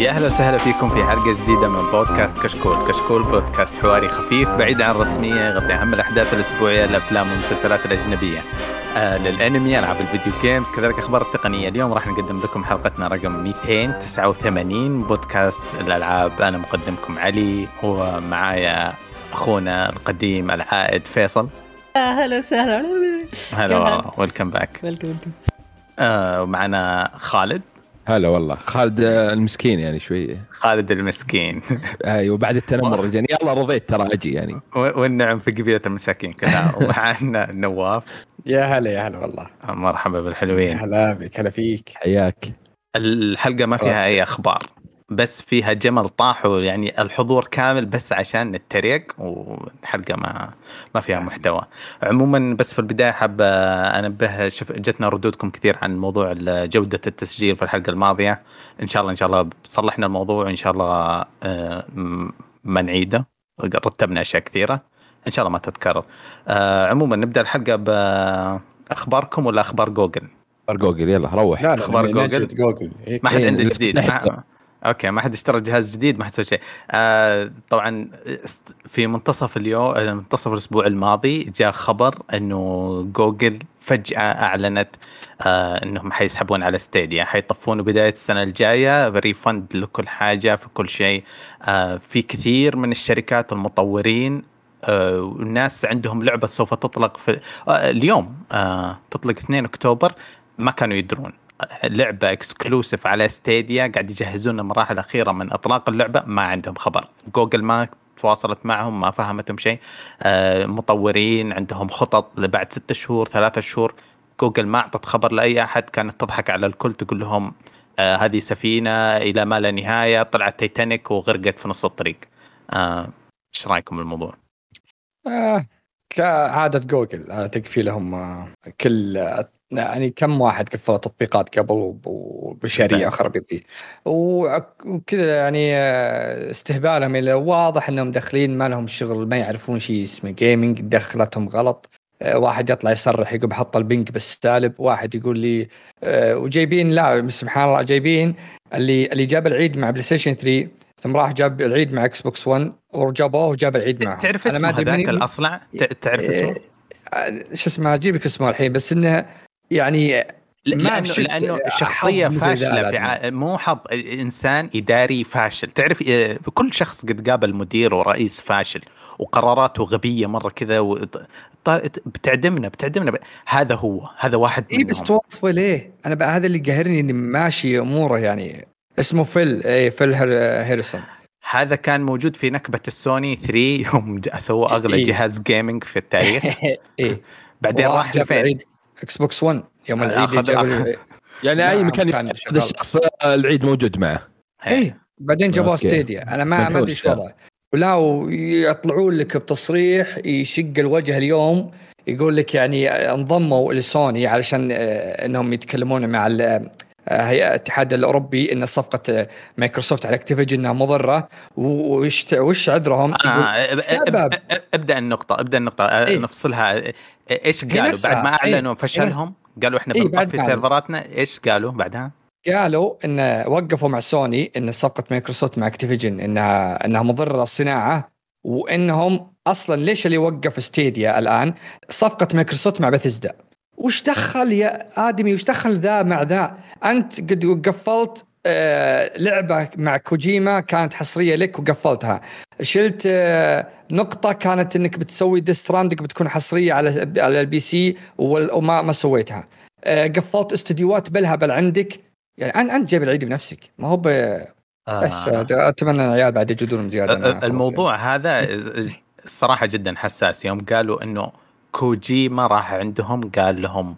يا أهلا وسهلا فيكم في حلقة جديدة من بودكاست كشكول، كشكول بودكاست حواري خفيف بعيد عن الرسمية يغطي أهم الأحداث الأسبوعية الأفلام والمسلسلات الأجنبية. آه للأنمي ألعاب الفيديو games كذلك أخبار التقنية. اليوم راح نقدم لكم حلقتنا رقم 289 بودكاست الألعاب. أنا مقدمكم علي هو معايا أخونا القديم العائد فيصل. هلا وسهلا. هلا welcome back welcome ومعنا خالد. هلا والله. خالد المسكين يعني شوي. خالد المسكين. أيوه بعد التنمر رجعني يلا رضيت ترى أجي يعني. والنعم في قبيلة المساكين كذا. ومعنا نواف. يا هلا يا هلا والله. مرحبا بالحلوين. هلا بك هلا فيك. حياك. الحلقة ما فيها أي أخبار. بس فيها جمل طاحوا يعني الحضور كامل بس عشان نتريق والحلقة ما ما فيها محتوى. عموما بس في البداية حاب أنبه شوف جتنا ردودكم كثير عن موضوع جودة التسجيل في الحلقة الماضية. إن شاء الله إن شاء الله صلحنا الموضوع وإن شاء الله آه، ما نعيده. رتبنا أشياء كثيرة. إن شاء الله ما تتكرر. آه، عموما نبدأ الحلقة باخباركم ولا أخبار جوجل؟ أخبار جوجل يلا روح. لا لا أخبار جوجل؟ جوجل. ما حد عنده جديد. okay ما حد اشترى جهاز جديد ما حد سوى شيء. آه طبعا في منتصف اليوم منتصف الأسبوع الماضي جاء خبر إنه جوجل فجأة أعلنت آه إنهم حيسحبون على Stadia حيطفون بداية السنة الجاية refund لكل حاجة في كل شيء. آه في كثير من الشركات والمطورين آه والناس عندهم لعبة سوف تطلق في آه اليوم آه تطلق 2 أكتوبر ما كانوا يدرون. لعبة exclusive على Stadia قاعد يجهزون المراحل الأخيرة من أطلاق اللعبة ما عندهم خبر. جوجل ما تواصلت معهم ما فهمتهم شيء. آه، مطورين عندهم خطط لبعد ستة شهور ثلاثة شهور. جوجل ما أعطت خبر لأي أحد كانت تضحك على الكل تقول لهم آه هذه سفينة إلى ما لا نهاية طلعت تيتانيك وغرقت في نص الطريق. آه، إيش رأيكم بالموضوع؟ آه كعادة جوجل تكفي لهم كل يعني كم واحد قفل تطبيقات قبل وبشرية أخرى بذي؟ وكذا يعني آه، استهبالهم إلى واضح إنهم داخلين ما لهم شغل ما يعرفون شيء اسمه جيمنج دخلتهم غلط. آه، واحد يطلع يصرح يقول بحط البنك بالسالب واحد يقول لي وجايبين لا سبحان الله جايبين اللي اللي جاب العيد مع بلاي ستيشن 3 ثم راح جاب العيد مع إكس بوكس 1 ورجابوه وجاب العيد معه تعرف اسمه هذاك الأصلع؟ تعرف اسمه؟ شو اسمه أجيب لك اسمه الحين بس إنه يعني ما لأنه لأنه شخصية فاشلة في ع... مو حظ إنسان إداري فاشل. تعرف آه، كل شخص قد قابل مدير ورئيس فاشل وقراراته غبية مرة كذا و... بتعدمنا بتعدمنا. ب... هذا هو هذا واحد اي بس توظفه ليه؟ أنا بقى هذا اللي قاهرني إني ماشي أموره يعني. اسمه فيل اي فيل هاريسون. هذا كان موجود في نكبة السوني 3 يوم سووا أغلى إيه؟ جهاز gaming في التاريخ. إيه. بعدين راح لفين؟ Xbox 1 يوم العيد يعني أي مكان هذا الشخص العيد موجود معه. إيه بعدين جابوه Stadia. أنا ما ما أدري إيش وضعه. ولا ويطلعون لك بتصريح يشق الوجه اليوم يقول لك يعني انضموا لسوني علشان آه، إنهم يتكلمون مع هيئة الاتحاد الأوروبي إن صفقة مايكروسوفت على Activision إنها مضرة. وش وش عذرهم؟ آه سبب. إبدأ النقطة إبدأ النقطة آه، إيه؟ نفصلها. إيش قالوا؟ بعد ما أعلنوا إيه؟ فشلهم قالوا إحنا إيه بنطفي سيرفراتنا. إيش قالوا بعدها؟ قالوا إن وقفوا مع سوني إن صفقة مايكروسوفت مع أكتيفيجن إنها إنها مضرة للصناعة وإنهم أصلا ليش اللي وقف Stadia الآن؟ صفقة مايكروسوفت مع بثزدا وش دخل يا آدمي؟ وش دخل ذا مع ذا؟ أنت قد قفلت آه لعبة مع كوجيما كانت حصرية لك وقفلتها. شلت آه نقطة كانت إنك بتسوي Death Stranding بتكون حصرية على على ال PC وما ما سويتها. آه قفلت استديوهات بالهبل عندك. يعني أنت جايب العيد بنفسك. ما هو ب آه. بس أتمنى العيال بعد يجدون زيادة. الموضوع يعني. هذا الصراحه جدا حساس. يوم قالوا إنه كوجيما راح عندهم قال لهم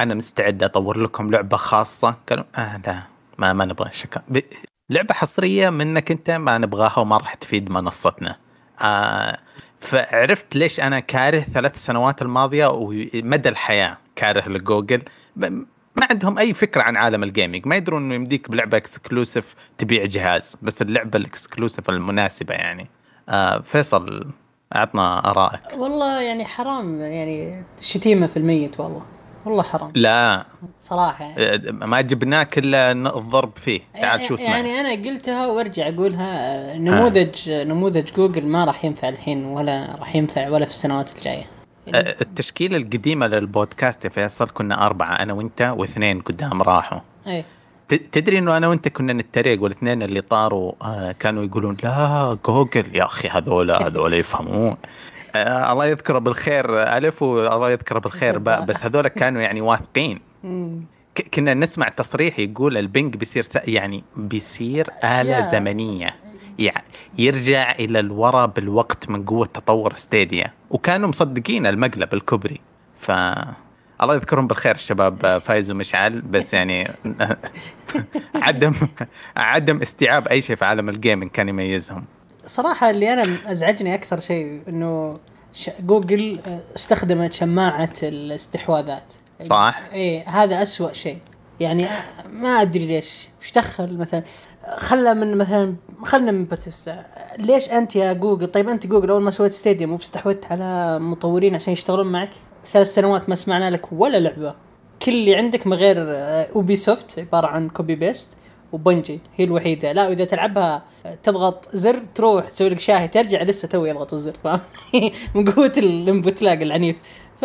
أنا مستعد أطور لكم لعبة خاصة. قالوا آه لا. ما ما نبغى شكرا لعبة حصرية منك أنت ما نبغاها وما راح تفيد منصتنا. آه فعرفت ليش أنا كاره ثلاث سنوات الماضية ومدى الحياة كاره لجوجل. ما عندهم أي فكرة عن عالم ال gaming ما يدرون إنه يمديك بلعبة exclusive تبيع جهاز بس اللعبة ال exclusive المناسبة يعني. آه فيصل أعطنا آرائك. والله يعني حرام يعني شتيمة في الميت والله. والله حرام. لا. صراحة. يعني. ما جبناك إلا الضرب فيه. تعال شوف يعني معي. أنا قلتها وأرجع أقولها نموذج آه. نموذج جوجل ما راح ينفع الحين ولا راح ينفع ولا في السنوات الجاية. يعني التشكيلة القديمة للبودكاست يا فيصل كنا أربعة أنا وأنت واثنين قدام راحوا. إيه. تدري إنه أنا وأنت كنا نتريق والاثنين اللي طاروا آه كانوا يقولون لا جوجل. يا أخي هذول هذول يفهمون. آه الله يذكره بالخير ألف والله يذكره بالخير باء بس هذول كانوا يعني واثقين. كنا نسمع تصريح يقول البنج بيصير يعني بيصير آلة زمنية. يعني يرجع إلى الوراء بالوقت من قوة تطور ستيديا. وكانوا مصدقين المقلب الكبري. ف الله يذكرهم بالخير الشباب فايز ومشعل. بس يعني عدم عدم استيعاب أي شيء في عالم الجيمنج كان يميزهم. صراحة اللي أنا أزعجني أكثر شيء إنه جوجل استخدمت شماعة الاستحواذات. صح. إيه هذا أسوأ شيء. يعني ما أدري ليش. وش دخل مثلا؟ خلى من مثلا خلنا من بثيستا ليش أنت يا جوجل؟ طيب أنت جوجل أول ما سويت Stadia واستحوذت على مطورين عشان يشتغلون معك؟ ثلاث سنوات ما سمعنا لك ولا لعبة. كل اللي عندك من غير Ubisoft عبارة عن copy paste و Bungie هي الوحيدة. لا وإذا تلعبها تضغط زر تروح تسوي لك شاهي ترجع لسه تو يضغط الزر فاهم؟ من قوة ال input lag العنيف. ف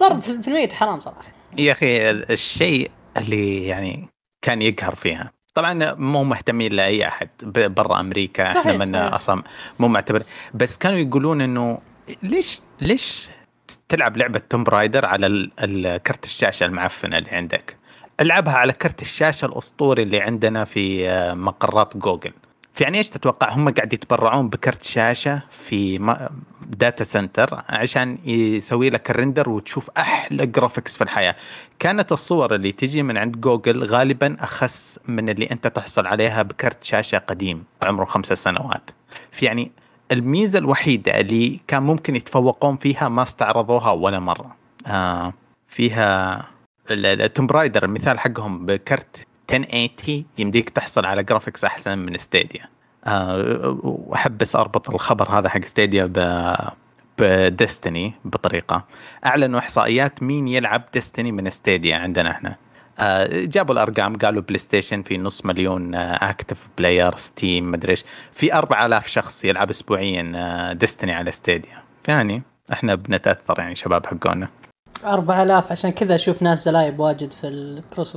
ضرب في الميت حرام صراحة. يا أخي الشيء اللي يعني كان يقهر فيها. طبعا مو مهتمين لأي أحد برا أمريكا إحنا من أصلا مو معتبر. بس كانوا يقولون إنه ليش ليش تلعب لعبة Tomb Raider على الكرت الشاشة المعفنة اللي عندك؟ ألعبها على كرت الشاشة الأسطوري اللي عندنا في آه، مقرات جوجل. في يعني إيش تتوقع؟ هم قاعد يتبرعون بكرت شاشة في data center عشان يسوي لك ال render وتشوف أحلى graphics في الحياة. كانت الصور اللي تجي من عند جوجل غالبا أخس من اللي أنت تحصل عليها بكرت شاشة قديم عمره خمسة سنوات. في يعني الميزة الوحيدة اللي كان ممكن يتفوقون فيها ما استعرضوها ولا مرة. آه فيها ال Tomb Raider المثال حقهم بكرت 1080 يمديك تحصل على graphics أحسن من Stadia أه وأحب بس أربط الخبر هذا حق Stadia ب ب Destiny بطريقة. أعلنوا إحصائيات مين يلعب Destiny من Stadia عندنا إحنا. أه جابوا الأرقام قالوا بلاي ستيشن في نص مليون active player Steam مدري إيش. في 4000 شخص يلعب اسبوعيا Destiny على Stadia يعني إحنا بنتأثر يعني شباب حقونا. 4000 عشان كذا أشوف ناس زلايب واجد في ال cross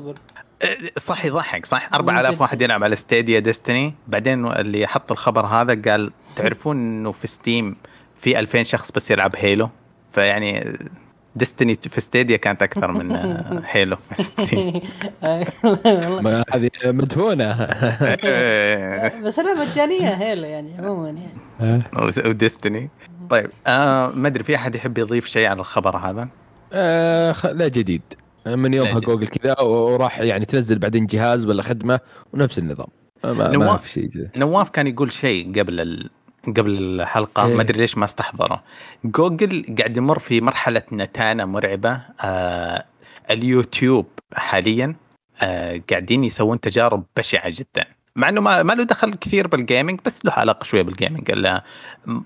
صح يضحك صح. 4000 واحد يلعب على Stadia Destiny. بعدين اللي حط الخبر هذا قال تعرفون إنه في Steam في 2000 شخص بس يلعب Halo؟ فيعني Destiny في Stadia كانت أكثر من Halo في Steam. هذه مدفونة. بس أنا مجانية Halo يعني عموما يعني. و Destiny. طيب آه ما أدري في أحد يحب يضيف شيء على الخبر هذا؟ آه لا جديد. من يومها جوجل كذا وراح يعني تنزل بعدين جهاز ولا خدمة ونفس النظام. ما, نواف ما شيء نواف كان يقول شيء قبل ال... قبل الحلقة إيه. ما أدري ليش ما استحضره. جوجل قاعد يمر في مرحلة نتانة مرعبة. آه اليوتيوب حاليا آه قاعدين يسوون تجارب بشعة جدا. مع إنه ما, ما له دخل كثير بالجيمنج بس له علاقة شوية بالجيمنج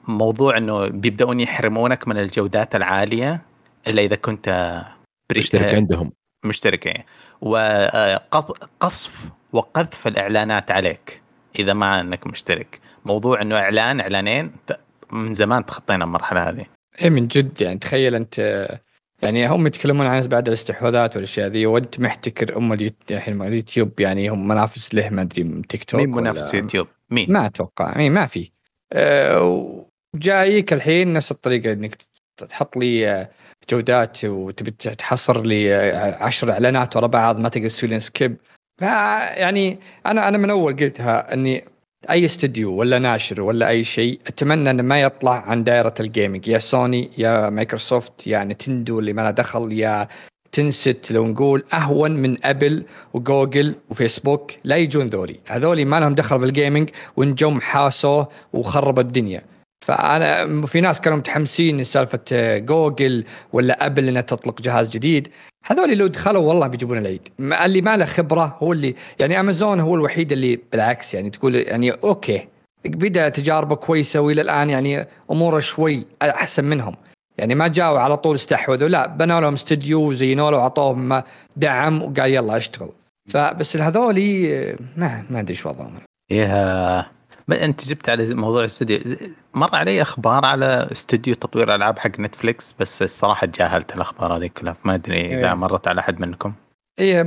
موضوع إنه بيبدأون يحرمونك من الجودات العالية إلا إذا كنت مشترك عندهم. مشترك وقصف وقذف الإعلانات عليك إذا ما إنك مشترك. موضوع إنه إعلان إعلانين من زمان تخطينا المرحلة هذه. إيه من جد يعني تخيل أنت يعني هم يتكلمون عن بعد الاستحواذات والأشياء ذي وأنت محتكر أم الحين اليوتيوب يعني هم منافس له ما أدري تيك توك مين منافس يوتيوب؟ مين؟ ما أتوقع مين ما في. أه وجايك الحين نفس الطريقة إنك تحط لي آه، جودات وتبي تحصر لي عشر إعلانات ورا بعض ما تقدر تسوي skip. فيعني أنا أنا من أول قلتها إني أي استوديو ولا ناشر ولا أي شيء أتمنى إنه ما يطلع عن دائرة ال gaming يا سوني يا مايكروسوفت يا نتندو اللي ما له دخل يا Tencent لو نقول أهون من أبل وجوجل وفيسبوك لا يجون ذولي. هذولي ما لهم دخل بال gaming وان حاسوه وخربوا الدنيا. فأنا في ناس كانوا متحمسين سالفه آه، جوجل ولا أبل إنها تطلق جهاز جديد. هذول لو دخلوا والله بيجيبون العيد. اللي ما له خبرة هو اللي يعني أمازون هو الوحيد اللي بالعكس يعني تقول يعني okay بدأ تجاربه كويسة وإلى الآن يعني أموره شوي أحسن منهم. يعني ما جاوا على طول استحوذوا لا بنوا لهم استديو وزينوا له وعطوهم دعم وقال يلا أشتغل. فبس هذولي ما ما أدري إيش وضعهم. أنت جبت على موضوع الاستوديو. مر علي أخبار على استوديو تطوير ألعاب حق نتفليكس بس الصراحة تجاهلت الأخبار هذه كلها. ما أدري إذا إيه. مرت على أحد منكم. إيه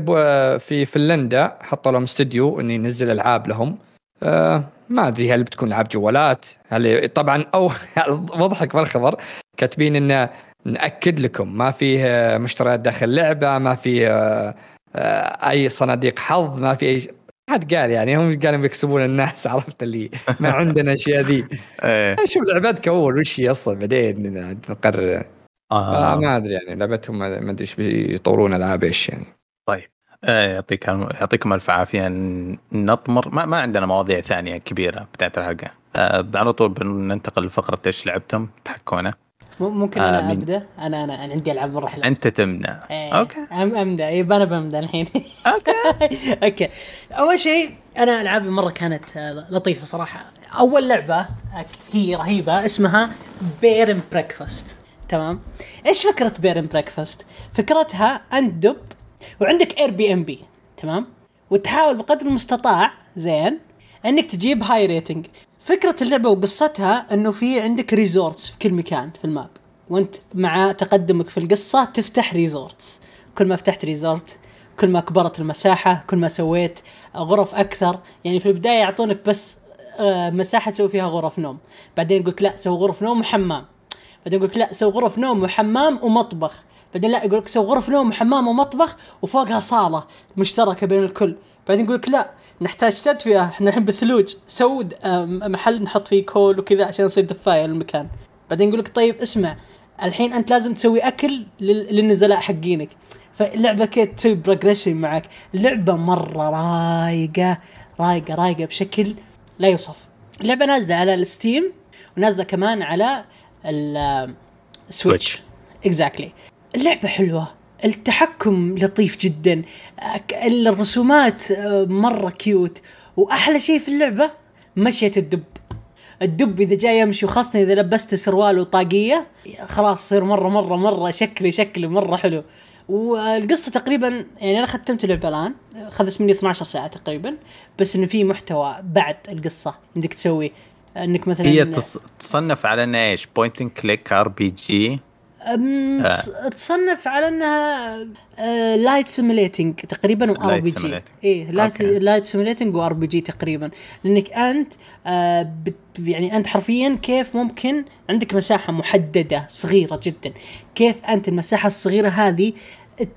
في فنلندا حطوا لهم استوديو إنه ينزل ألعاب لهم. آه ما أدري هل بتكون ألعاب جوالات. هل طبعا أو مضحك بالخبر كاتبين إنه نأكد لكم ما فيه مشتريات داخل لعبه ما فيه آه، آه، أي صناديق حظ ما في أي حد قال يعني هم قالوا بيكسبون الناس عرفت اللي ما عندنا اشياء ذي. إيه. شوف لعبتك أول وش هي أصلا؟ بعدين نقرر آه. آه ما أدري يعني لعبتهم ما أدري إيش بيطورون ألعاب إيش يعني. طيب. آه يعطيك يعطيكم ألف عافية. نطمر. ما, ما عندنا مواضيع ثانية كبيرة بتاعت الحلقة. آه على طول بننتقل لفقرة إيش لعبتم؟ تحكونا. ممكن أنا آه أبدأ؟ أنا أنا عندي ألعاب مرة حلوة. أنت تبدا إيه. okay. أم ابدا اي أنا ببدا الحين. okay. okay. أول شيء أنا ألعابي مرة كانت آه، لطيفة صراحة. أول لعبة هي رهيبة اسمها Bear Breakfast تمام؟ إيش فكرة Bear Breakfast فكرتها انت دب وعندك Airbnb تمام؟ وتحاول بقدر المستطاع زين إنك تجيب high rating فكرة اللعبة وقصتها إنه في عندك resorts في كل مكان في ال map. وأنت مع تقدمك في القصة تفتح resorts كل ما فتحت resort كل ما كبرت المساحة كل ما سويت غرف أكثر. يعني في البداية يعطونك بس آه، مساحة تسوي فيها غرف نوم. بعدين يقولك لا سوي غرف نوم وحمام. بعدين يقولك لا سوي غرف نوم وحمام ومطبخ. بعدين لا يقولك سوي غرف نوم وحمام ومطبخ وفوقها صالة مشتركة بين الكل. بعدين يقولك لا نحتاج تدفئة. إحنا الحين بالثلوج سو محل نحط فيه coal وكذا عشان يصير دفاية للمكان. بعدين يقول لك طيب اسمع الحين انت لازم تسوي أكل للنزلاء حقينك. فاللعبه كذا تسوي progression معك. اللعبه مرة رايقة رايقة رايقة بشكل لا يوصف. اللعبه نازلة على ال Steam ونازلة كمان على ال Switch exactly اللعبة حلوة. التحكم لطيف جدا. الرسومات آه، مرة cute وأحلى شيء في اللعبة مشية الدب. الدب إذا جاي يمشي وخاصة إذا لبست سروال وطاقية خلاص يصير مرة مرة مرة شكله شكله مرة حلو. والقصة تقريبا يعني أنا ختمت اللعبة الآن. اخذت مني 12 ساعة تقريبا. بس إنه في محتوى بعد القصة انك تسوي إنك مثلا هي تصنف على انها إيش؟ point click RPG. تصنف على أنها light simulating تقريبا و RPG اي light simulating و RPG تقريبا. لأنك أنت آه يعني أنت حرفيا كيف ممكن عندك مساحة محددة صغيرة جدا. كيف أنت المساحة الصغيرة هذه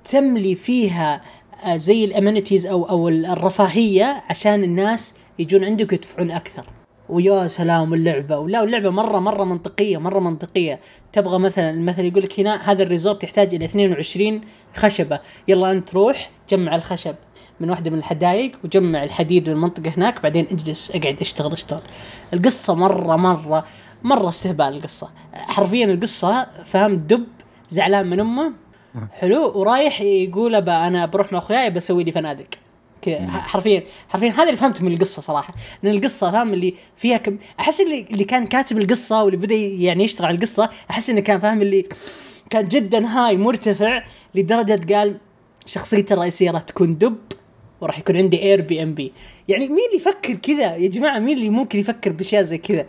تملي فيها آه زي ال amenities أو أو الرفاهية عشان الناس يجون عندك ويدفعون أكثر. ويا سلام اللعبة. ولا اللعبة مرة مرة منطقية مرة منطقية. تبغى مثلا مثلا يقول لك هنا هذا ال resort يحتاج إلى 22 خشبة. يلا أنت روح جمع الخشب من واحدة من الحدايق وجمع الحديد من المنطقة هناك بعدين اجلس أقعد أشتغل أشتغل. القصة مرة مرة مرة استهبال القصة. حرفيا القصة فاهم دب زعلان من أمه. حلو. ورايح يقول أنا بروح مع أخوياي بسوي لي فنادق. حرفيا حرفيا هذا اللي فهمته من القصة صراحة لأن القصة فاهم اللي فيها كم أحس اللي اللي كان كاتب القصة واللي بدأ يعني يشتغل على القصة أحس إنه كان فاهم اللي كان جدا high مرتفع لدرجة قال شخصيته الرئيسية راح تكون دب وراح يكون عندي Airbnb يعني مين اللي يفكر كذا؟ يا جماعة مين اللي ممكن يفكر بأشياء زي كذا؟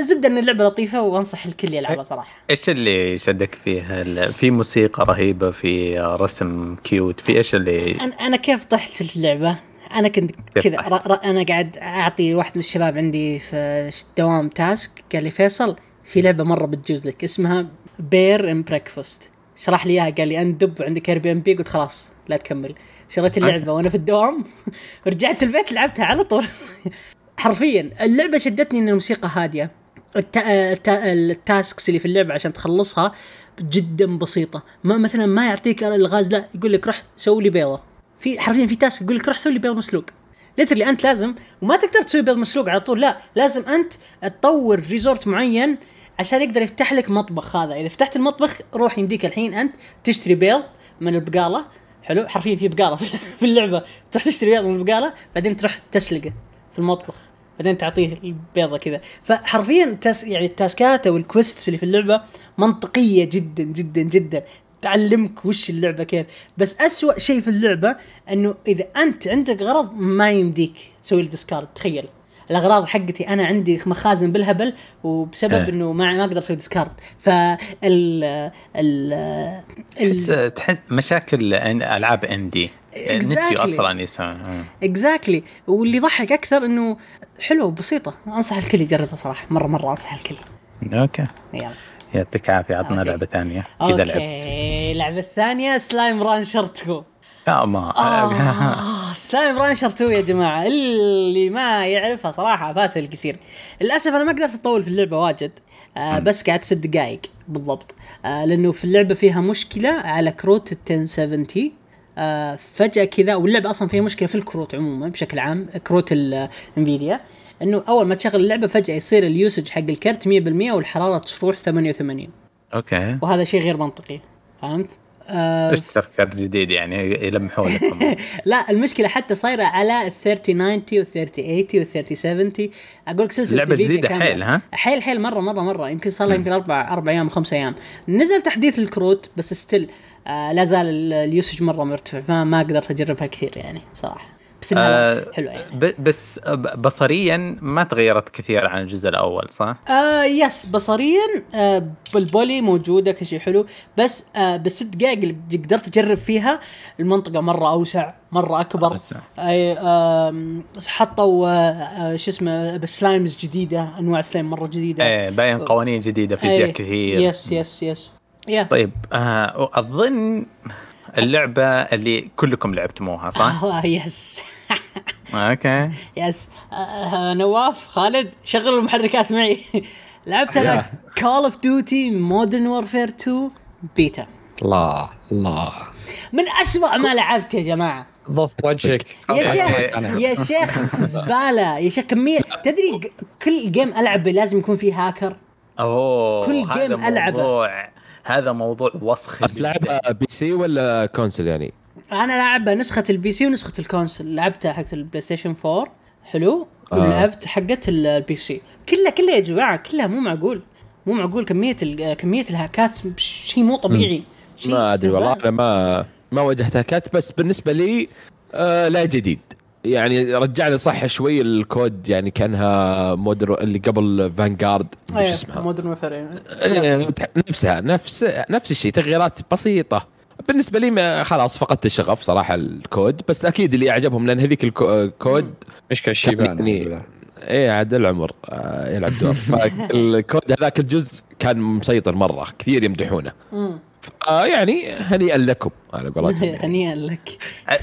زبدة إن اللعبة لطيفة وأنصح الكل يلعبها صراحة. إيش اللي شدك فيها؟ في موسيقى رهيبة في رسم cute في إيش اللي أنا أنا كيف طحت اللعبة؟ أنا كنت كذا أنا قاعد أعطي واحد من الشباب عندي في الدوام task قال لي فيصل في لعبة مرة بتجوز لك اسمها Bear and Breakfast شرح لي إياها قال لي انت دب عندك Airbnb قلت خلاص لا تكمل. شريت اللعبة وأنا في الدوام رجعت البيت لعبتها على طول. حرفيا اللعبة شدتني إن الموسيقى هادية. ال tasks اللي في اللعبة عشان تخلصها جدا بسيطة. ما مثلا ما يعطيك الغاز لا يقول لك روح سوي لي بيضة. في حرفيا في task يقول لك روح سوي لي بيض مسلوق. literally أنت لازم وما تقدر تسوي بيض مسلوق على طول لا لازم أنت تطور resort معين عشان يقدر يفتح لك مطبخ هذا. إذا فتحت المطبخ روح يمديك الحين أنت تشتري بيض من البقالة. حلو؟ حرفيا في بقالة في اللعبة. تروح تشتري بيض من البقالة بعدين تروح تسلقه. في المطبخ. بعدين تعطيه البيضة كذا. فحرفيا ال task يعني التاسكات أو ال quests اللي في اللعبة منطقية جدا جدا جدا. تعلمك وش اللعبة كيف. بس أسوأ شيء في اللعبة إنه إذا أنت عندك غرض ما يمديك تسوي له discard تخيل. الأغراض حقتي أنا عندي مخازن بالهبل وبسبب إيه. إنه ما ما أقدر أسوي discard فال ال تحس ال تحس مشاكل ألعاب indie نسيوا Exactly. أصلا يسوون exactly واللي يضحك أكثر إنه حلوة وبسيطة. أنصح الكل يجربها صراحة. مرة مرة أنصح الكل. okay. يلا. يعطيك العافية. عطنا. لعبة ثانية. اذا لعبت okay. اللعبه الثانية Slime Rancher 2 لا ما آه Slime Rancher 2 يا جماعة. اللي ما يعرفها صراحة فات الكثير للأسف أنا ما قدرت أطول في اللعبة واجد. آه بس قعدت ست دقائق بالضبط. آه لأنه في اللعبة فيها مشكلة على كروت ال 1070 آه فجأة كذا واللعبة أصلا فيها مشكلة في الكروت عموما بشكل عام كروت ال Nvidia إنه أول ما تشغل اللعبة فجأة يصير ال usage حق الكرت 100% والحرارة تروح 88 okay. وهذا شيء غير منطقي فهمت؟ آه اشتروا كارت جديد يعني؟ يلمحوا لكم. لا المشكلة حتى صايرة على ال 3090 وال 3080 وال 3070 أقول لك سلسلة Nvidia جديدة كاملة. حيل، ها؟ حيل حيل مرة مرة مرة. يمكن صار لها يمكن أربع أربع أيام خمس أيام. نزل تحديث الكروت بس still آه لا زال ال- ال usage مرة مرتفع فما قدرت أجربها كثير يعني صراحة. بس إنها آه، حلوة يعني. بس بصريا ما تغيرت كثير عن الجزء الأول صح؟ آه yes بصريا آه بالبولي موجودة كل شيء حلو بس آه بالست دقائق اللي قدرت أجرب فيها المنطقة مرة أوسع مرة أكبر. أوسع. اي آم، حطوا آه آه شو اسمه ب slimes جديدة أنواع سلايم مرة جديدة. إيه باين قوانين جديدة فيزياء أي، كثير. يس يس يس يا طيب آه أظن اللعبة اللي كلكم لعبتموها صح؟ آه yes أوكي. yes آه، آه نواف خالد شغل المحركات معي. لعبت أنا Call of Duty Modern Warfare 2 بيتا الله الله من أسوأ ما لعبت يا جماعة. ضف وجهك. يا شيخ. يا شيخ زبالة. يا شيخ كمية. تدري كل game العبه لازم يكون فيه هاكر أوه كل game ألعبه. هذا موضوع وسخ جداً. تلعبها PC ولا console يعني؟ أنا لعبها نسخة ال PC ونسخة ال console لعبتها حقت ال PlayStation 4 حلو آه. ولعبت حقت ال- ال PC كلها كلها يا جماعة كلها مو معقول مو معقول كمية ال- كمية ال hack ات شيء مو طبيعي شيء ما أدري والله. أنا ما ما واجهت hack ات بس بالنسبة لي آه لا جديد يعني رجعني صح شوي ال COD يعني كأنها mod اللي قبل Vanguard إيش إيه، اسمها؟ Modern Warfare إيه، نفسها نفس نفس الشيء تغييرات بسيطة. بالنسبة لي ما خلاص فقدت الشغف صراحة ال COD بس أكيد اللي أعجبهم لأن هذيك الكو- ال COD مشكله الشيبان يعني إيه عاد العمر آه يلعب دور. فال COD هذاك الجزء كان مسيطر مرة كثير يمدحونه. يعني هنيئا لكم على قولتهم. يعني. هنيئا لك.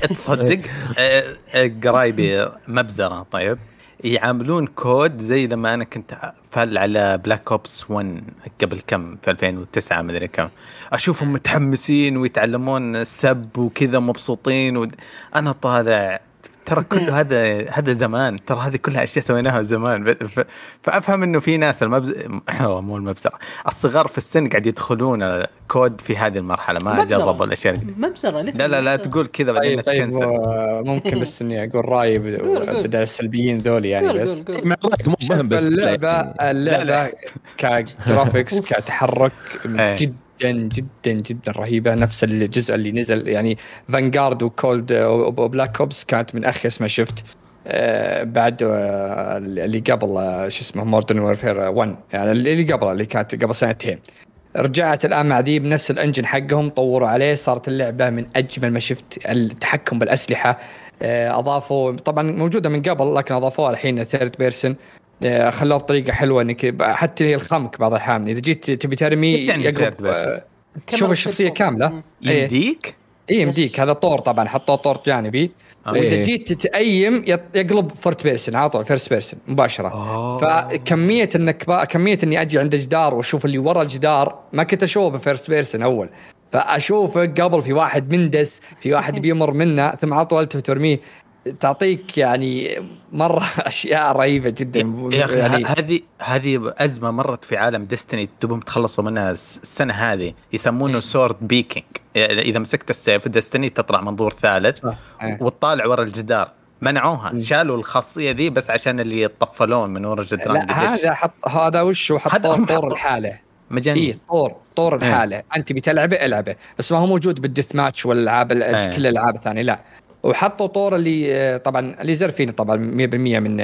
تصدق أه، أه، قرايبي مبزرة طيب يعاملون COD زي لما أنا كنت full على Black Ops 1 قبل كم؟ في 2009 مدري كم. أشوفهم متحمسين ويتعلمون السب وكذا مبسوطين و... أنا طالع ترى كله هذا هذا زمان ترى هذه كلها أشياء سويناها زمان ف... ف... فأفهم إنه في ناس المبز مو المبزرة الصغار في السن قاعد يدخلون COD في هذه المرحلة ما. جربوا الأشياء مبزرة لا لا لا. تقول كذا بعدين طيب طيب ت cancel ممكن بس إني أقول رأيي. بدل السلبيين ذولي يعني قول بس قول قول مع رايك مو مهم بس اللعبة اللعبة ك graphics كتحرك إيه. جدا جدا جدا رهيبة. نفس الجزء اللي نزل يعني Vanguard و Cold و Black Ops كانت من اخيس ما شفت؟ آه، بعد آه، اللي قبل آه، شو اسمه Modern Warfare 1 يعني اللي قبل اللي كانت قبل سنتين. رجعت الآن مع ذي بنفس ال engine حقهم طوروا عليه صارت اللعبة من أجمل ما شفت التحكم بالأسلحة. آه، أضافوا طبعا موجودة من قبل لكن أضافوها الحين third person خلوها بطريقه حلوة إنك حتى هي الخمك بعض الأحيان إذا جيت تبي ترمي يعني؟ آه، تشوف كاميرا الشخصية كاملة. إيه. يمديك اي يمديك هذا طور طبعا حطوه طور جانبي آه. وإذا إيه. جيت تت aim يقلب first person على طول first person مباشرة أوه. فكمية إنك كمية إني أجي عند جدار وأشوف اللي ورا الجدار ما كنت أشوفه ب first person أول فأشوفه قبل في واحد مندس في واحد بيمر منه ثم على طول ترميه تعطيك يعني مرة أشياء رهيبة جدا. يا أخي يعني هذه هذه أزمة مرت في عالم Destiny تبهم تخلصوا منها الس- السنة هذه يسمونه sword peeking إذا مسكت السيف Destiny تطلع منظور ثالث. إيه. وتطالع ورا الجدار. منعوها شالوا الخاصية ذي بس عشان اللي يطفلون من ورا الجدران لا هذا حط هذا وش حطوه طور الحالة. مجانين. اي طور طور الحالة. أنت بتلعبه ألعبه. بس ما هو موجود بال death match والألعاب ال- إيه. كل الألعاب الثانية لا. وحطوا طور اللي آه، طبعا اللي زر فيني طبعا 100% من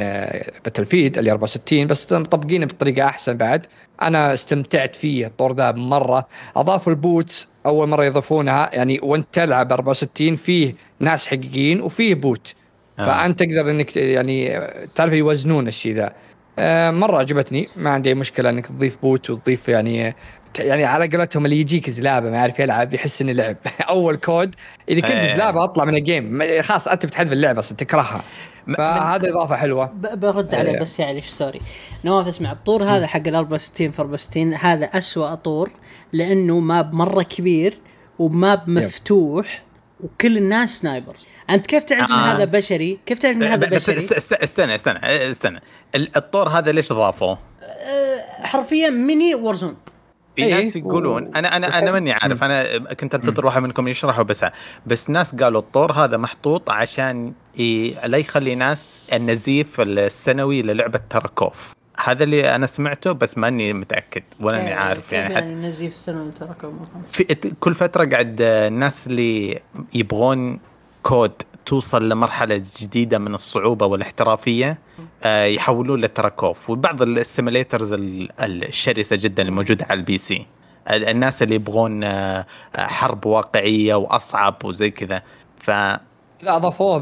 Battlefield اللي 64 بس مطبقينه بطريقة أحسن بعد. أنا استمتعت فيه الطور ذا مرة. أضافوا ال bots أول مرة يضيفونها يعني وأنت تلعب 64 فيه ناس حقيقيين وفيه bot. آه. فأنت تقدر إنك يعني تعرف يوزنون الشيء ذا. آه، مرة عجبتني ما عندي أي مشكلة إنك تضيف bot وتضيف يعني يعني على قولتهم اللي يجيك زلابة ما يعرف يلعب يحس إنه لعب. أول COD إذا كنت إيه. زلابة أطلع من ال game خلاص أنت بتحذف اللعبة أصلا تكرهها. فهذا إضافة حلوة. برد عليه إيه. بس يعني sorry. نواف اسمع الطور هذا حق ال 64 في 64 هذا أسوأ طور لأنه map مره كبير و map مفتوح وكل الناس snipers أنت كيف تعرف إن آه. هذا بشري؟ كيف تعرف إن هذا بس بشري؟ است- استنى استنى استنى. ال- الطور هذا ليش ضافوه؟ حرفيا mini Warzone في إيه، ناس يقولون و- أنا أنا أنا ماني عارف أنا كنت أنتظر واحد منكم يشرحه بس بس ناس قالوا الطور هذا محطوط عشان ي... لا يخلي ناس النزيف السنوي للعبة Tarkov هذا اللي أنا سمعته بس ماني متأكد ولا اني عارف يعني حتى يعني نزيف السنة Tarkov في كل فترة قاعد الناس اللي يبغون COD توصل لمرحلة جديدة من الصعوبة والاحترافية. آه، يحولون ل Tarkov. وبعض ال simulators ال- الشرسة جدا الموجوده على ال PC. ال- الناس اللي يبغون آه، حرب واقعية وأصعب وزي كذا. ف لا أضافوه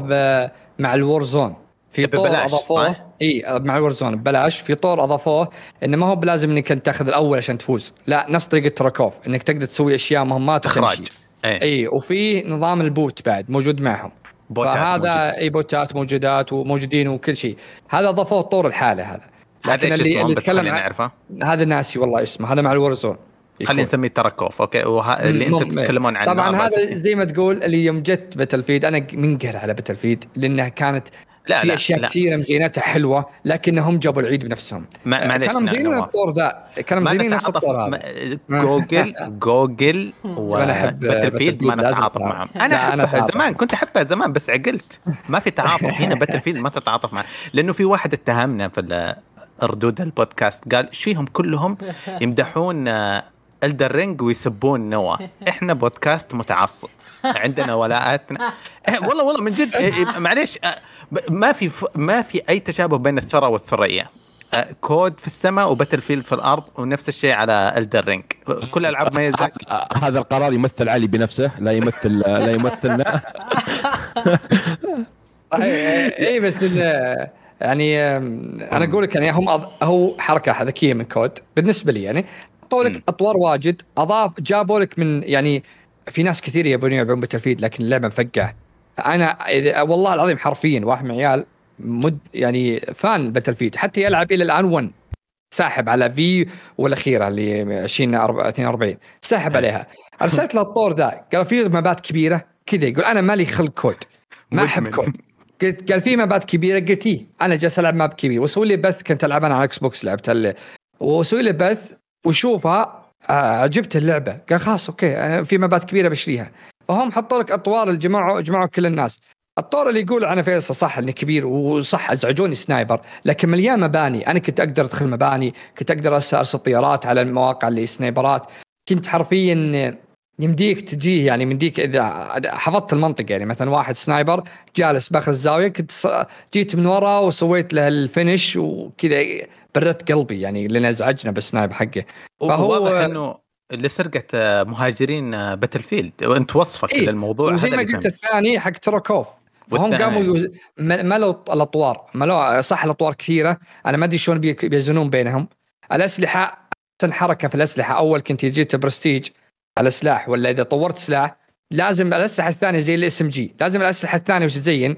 مع ال Warzone. في طور ببلاش، أضافوه. صح؟ إي مع ال Warzone ببلاش. في طور أضافوه إنه ما هو بلازم إنك أنت تاخذ الأول عشان تفوز. لا نفس طريقة Tarkov إنك تقدر تسوي أشياء مهمات استخراج. إيه. إي وفي نظام ال bot بعد موجود معهم. bot ات فهذا. إي bot ات موجودات وموجودين وكل شيء. هذا اضافوه طور الحاله هذا. هذا إيش اسمه؟ بس خلينا نعرفه. هذا ناسي والله اسمه. هذا مع ال Warzone. خلينا نسميه Tarkov okay. وه... اللي أنت مم. تتكلمون عنه. طبعا هذا. زي ما تقول اللي يوم جت Battlefield أنا منقهر على Battlefield لأنها كانت لا في لا أشياء لا. كثيرة مزيناتها حلوة لكنهم جابوا العيد بنفسهم. ما- معليش كانوا مزينين. الطور ذا. كانوا مزينين نفس الطور هذا. ما- جوجل جوجل و Battlefield ما نتعاطف. معهم. أنا أنا أتعاطف. زمان كنت أحبها زمان بس عقلت. ما في تعاطف هنا Battlefield ما تتعاطف معه لأنه في واحد اتهمنا في ردود البودكاست قال إيش فيهم كلهم يمدحون Elden Ring ويسبون نوا إحنا بودكاست متعصب. عندنا ولاءاتنا. إيه، والله والله من جد. إيه، إيه، معليش آه، ما في ف- ما في أي تشابه بين الثرى والثريا. COD في السماء و Battlefield في الأرض ونفس الشيء على Elden Ring كل ألعاب Miyazaki آه، هذا القرار يمثل علي بنفسه لا يمثل لا يمثلنا. اي إيه، بس انه يعني أنا أقول لك يعني هم أض- هو حركة ذكية من COD. بالنسبة لي يعني حطوا. لك أطوار واجد اضاف جابوا لك من يعني في ناس كثير يبون يلعبون Battlefield لكن اللعبة مفقعة. أنا إذا والله العظيم حرفيا واحد من عيال مد يعني fan Battlefield حتى يلعب إلى الآن 1 ساحب على V والأخيرة اللي 20 42 ساحب عليها. أرسلت له الطور ذا. قال في مبات كبيرة؟ كذا. يقول أنا مالي خلق COD. ما أحب. COD. قلت قال في مابات كبيرة؟ قلت إيه. أنا جالس ألعب map كبير. وسوي لي بث. كنت العب أنا على Xbox لعبت وسوي لي بث. وشوفها عجبت اللعبة. قال خلاص أوكي آه، في مابات كبيرة بشريها. فهم حطوا لك أطوار الجماعة جمعوا كل الناس. الطور اللي يقول عنه فيصل صح انه كبير وصح أزعجوني sniper. لكن مليان مباني. أنا كنت أقدر أدخل مباني كنت أقدر ارسل طيارات على المواقع اللي سنايبرات. كنت حرفيا يمديك تجيه يعني يمديك إذا حفظت المنطقة. يعني مثلا واحد sniper جالس باخر الزاوية كنت جيت من ورا وسويت له ال finish وكذا. بردت قلبي يعني لأن أزعجنا بال snipe حقه فهو- واضح إنه لسرقه آه، مهاجرين آه، Battlefield وأنت وصفك إيه، للموضوع وزي ما اللي قلت. الثاني حق فهم والثاني. قاموا يوز... ملوا الأطوار ملوا صح الأطوار كثيرة أنا ما أدري شلون بي- بيزنون بينهم الأسلحة أحسن حركة في الأسلحة أول كنت جيت برستيج على سلاح ولا إذا طورت سلاح لازم الأسلحة الثانية زي ال SMG لازم الأسلحة الثانية وش تزين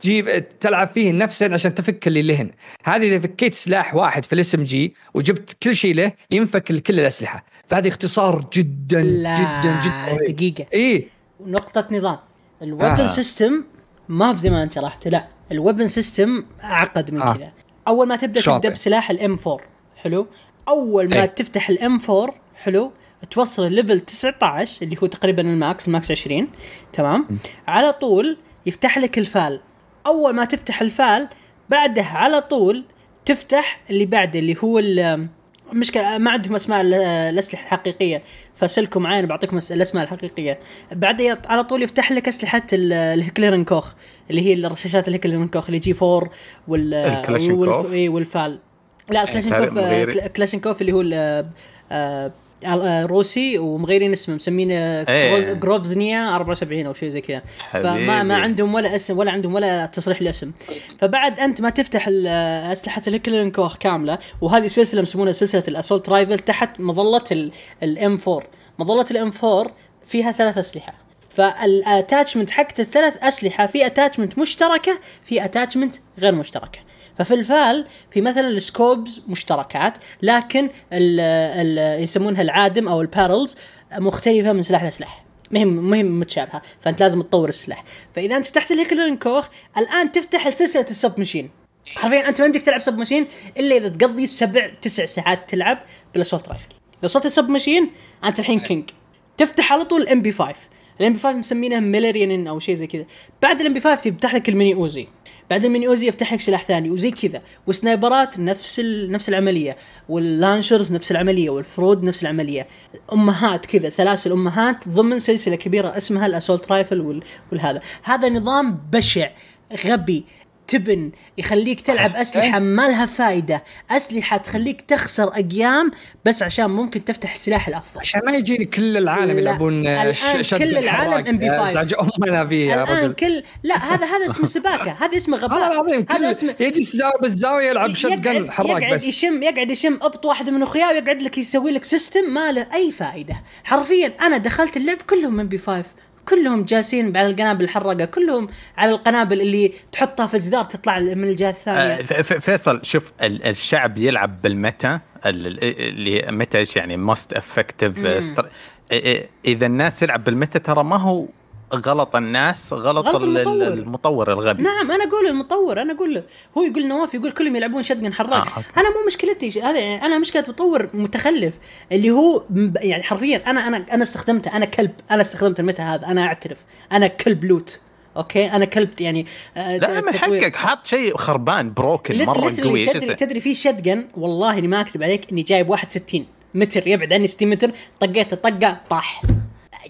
تجيب تلعب فيه نفسه عشان تفك اللي لهن. هذه إذا فكيت سلاح واحد في ال SMG وجبت كل شيء له ينفك كل الأسلحة. فهذه اختصار جدا لا جدا جدا دقيقة. إيه. نقطة نظام. ال weapon آه. system ما بزي ما أنت شرحت لا. ال weapon system أعقد من آه. كذا. أول ما تبدأ تبدأ؟ بسلاح ال M 4 حلو؟ أول ما إيه. تفتح ال M 4 حلو؟ توصل ال level 19 اللي هو تقريبا ال max ال max 20 تمام؟ على طول يفتح لك ال FAL. أول ما تفتح ال FAL بعده على طول تفتح اللي بعده اللي هو ال- المشكلة ما عندهم أسماء ال- الأسلحة الحقيقية فسلكوا معي أنا بعطيكم الأسماء الحقيقية. بعدها يط- على طول يفتح لك أسلحة ال- ال Heckler & Koch اللي هي الرشاشات ال Heckler & Koch اللي G 4 وال الكلاشينكوف؟ إيه، وال FAL. لا الكلاشينكوف آه، كلا- كلاشينكوف اللي هو آه، روسي ومغيرين اسمه مسمينه. جروز- جروفزنيا 74 أو شيء زي كذا. فما ما. عندهم ولا اسم ولا عندهم ولا تصريح لاسم. فبعد أنت ما تفتح ال- أسلحة ال Heckler & Koch كاملة وهذه سلسله يسمونها سلسلة ال assault rifle تحت مظلة ال M 4 مظلة ال M 4 فيها ثلاث أسلحة. فال attachment حقت الثلاث أسلحة في attachment مشتركة في attachment غير مشتركة. ففي ال FAL في مثلا ال scopes مشتركات لكن ال ال يسمونها العادم أو ال barrels مختلفة من سلاح لسلاح. مهم مهم متشابهة فأنت لازم تطور السلاح. فإذا أنت فتحت ال Heckler & Koch الآن تفتح سلسلة ال sub machine حرفيا أنت ما يمديك تلعب sub machine إلا إذا تقضي سبع تسع ساعات تلعب بال assault rifle. لو وصلت ال sub machine أنت الحين king تفتح على طول ال MP 5 ال MP 5 مسمينها ميليريان أو شيء زي كذا. بعد ال MP 5 يفتح لك ال Mini Uzi. بعد ال Mini Uzi يفتح لك سلاح ثاني وزي كذا. والسنايبرات نفس ال... نفس العملية. وال launchers نفس العملية. والفرود نفس العملية. أمهات كذا سلاسل أمهات ضمن سلسلة كبيرة اسمها ال assault rifle وال... والهذا. هذا نظام بشع غبي تبن يخليك تلعب أسلحة ما لها فايدة. أسلحة تخليك تخسر أقيام بس عشان ممكن تفتح السلاح الأفضل. عشان ما يجيني كل العالم يلعبون شد كل العالم الحراق. MP5. ازعج امنا فيه يا الآن رجل. كل لا هذا هذا اسمه سباكة. هذا اسمه غباء. والله العظيم هذا اسمه يجي الزاوية بالزاوية يلعب شت يقعد, جن حراق يقعد بس. يشم يقعد يشم أبط واحد من أخوياه ويقعد لك يسوي لك سيستم ما له أي فائده حرفيا أنا دخلت اللعب كلهم من بي 5 كلهم جالسين على القنابل الحراقه كلهم على القنابل اللي تحطها في الجدار تطلع من الجهة آه، الثانية ف- فيصل شوف ال- الشعب يلعب بال meta ال- ال- اللي متى إيش يعني؟ most effective إذا الناس تلعب بال meta ترى ما هو غلط الناس غلط, غلط ال- ال- المطور. المطور الغبي نعم أنا أقول المطور أنا أقول هو يقول نواف يقول كلهم يلعبون shotgun حراق آه،. أنا مو مشكلتي هذا أنا مشكلة مطور متخلف اللي هو يعني حرفيا أنا أنا أنا استخدمته أنا كلب أنا استخدمت ال meta هذا أنا أعترف أنا كلب loot okay أنا كلب يعني آه لا من. حقك حاط شيء خربان broken مرة قوي تدري؟ تدري في shotgun والله إني ما أكذب عليك إني جايب 61 متر يبعد عني 60 متر طقيته طقه طاح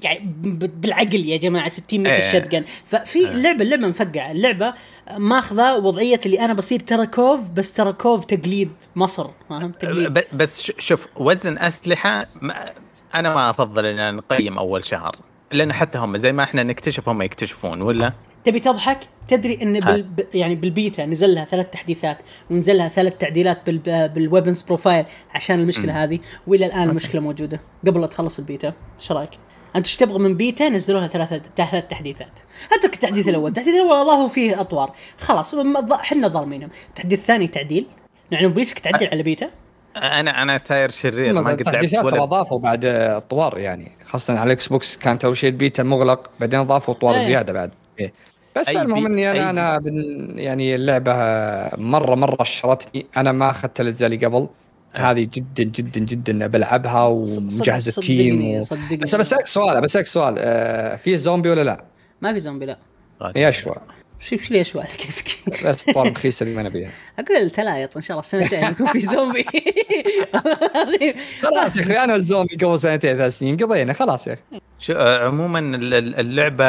يعني بالعقل يا جماعة 60 متر إيه. shotgun ففي اللعبه اللعبة مفقعة. اللعبة ماخذة وضعية اللي أنا بصير Tarkov بس Tarkov تقليد مصر فاهم؟ تقليد. بس شوف وزن أسلحة ما أنا ما أفضل ان نقيم أول شهر لأن حتى هم زي ما إحنا نكتشف هم يكتشفون ولا؟ تبي تضحك؟ تدري إن بال يعني بالبيتا نزل لها ثلاث تحديثات ونزل لها ثلاث تعديلات بال بال weapons profile عشان المشكلة هذه وإلى الآن المشكلة موجودة. قبل لا تخلص البيتا إيش رأيك؟ أنت إيش تبغى من بيتا؟ نزلوا لها ثلاث ثلاث تحديثات. اترك التحديث الأول. التحديث الأول اضافوا فيه أطوار. خلاص إحنا ظالمينهم. التحديث الثاني تعديل. يعني بوليسك تعدل على بيتا؟ أنا أنا ساير شرير ما قد لعبت ترى ولا أضافوا بعد اطوار يعني. خاصة على ال Xbox كانت اول شيء البيتا المغلق بعدين أضافوا اطوار إيه. زيادة بعد. إيه. بس المهم إني أنا أنا يعني اللعبة مره مرة شدتني. أنا ما اخذت الاجزاء اللي قبل. هذه جدا جدا جدا بلعبها ومجهز ال team صدقني- و... صدقني. بس بسألك سؤال بسألك سؤال آه في زومبي ولا لا؟ ما في زومبي لا. يا شوى شوف شو لي اشواء كيفك بس اطوار رخيصة اللي ما نبيها. أقول تلايط إن شاء الله السنة الجاية بيكون في زومبي. خلاص يا أخي أنا والزومبي قبل سنتين ثلاث سنين قضينا خلاص يا أخي. آه، عموما ال- ال- اللعبة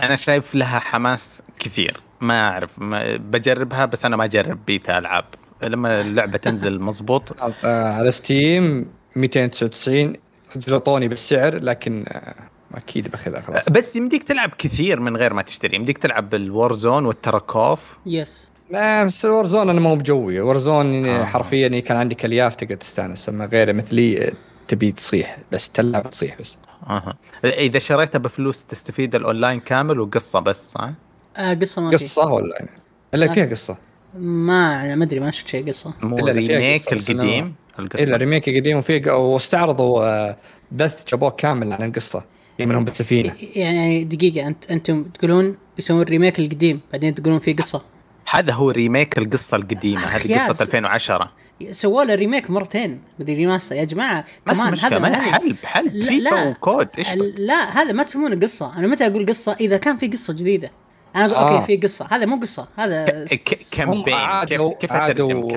أنا شايف لها حماس كثير. ما أعرف ما بجربها بس أنا ما أجرب بيتا ألعاب. لما اللعبة تنزل مزبوط آه على Steam 299 جلطوني بالسعر لكن آه أكيد بأخذها خلاص. بس يمديك تلعب كثير من غير ما تشتري. يمديك تلعب بال Warzone وال Tarkov yes. ما بس Warzone أنا ما هو بجوي. Warzone آه. آه. حرفيا كان عندي كلياف تقدر تستأنس أما غيره مثلي تبي تصيح بس تلعب تصيح بس. أها. إذا شريتها بفلوس تستفيد الأونلاين كامل وقصة بس صح؟ آه قصة ما في قصة ولا الا فيها قصة. ما أنا ما أدري ما شفت شيء قصة. مو remake القديم؟ إلا القصة remake قديم وفي واستعرضوا بث جابوه كامل عن القصة في منهم بالسفينة. يعني دقيقة انت أنتم تقولون بيسوون ال remake القديم بعدين تقولون في قصة. هذا هو remake القصة القديمة هذه قصة س- 2010 سووا له remake مرتين مدري remaster يا جماعة كمان مشكلة ما هذا حلب حلب. لا- فيفا لا. و COD إيش؟ لا هذا ما تسمونه قصة. أنا متى أقول قصة؟ إذا كان في قصة جديدة. أنا أقول آه. okay في قصة. هذا مو قصة هذا كامبين كيف كيف اترجم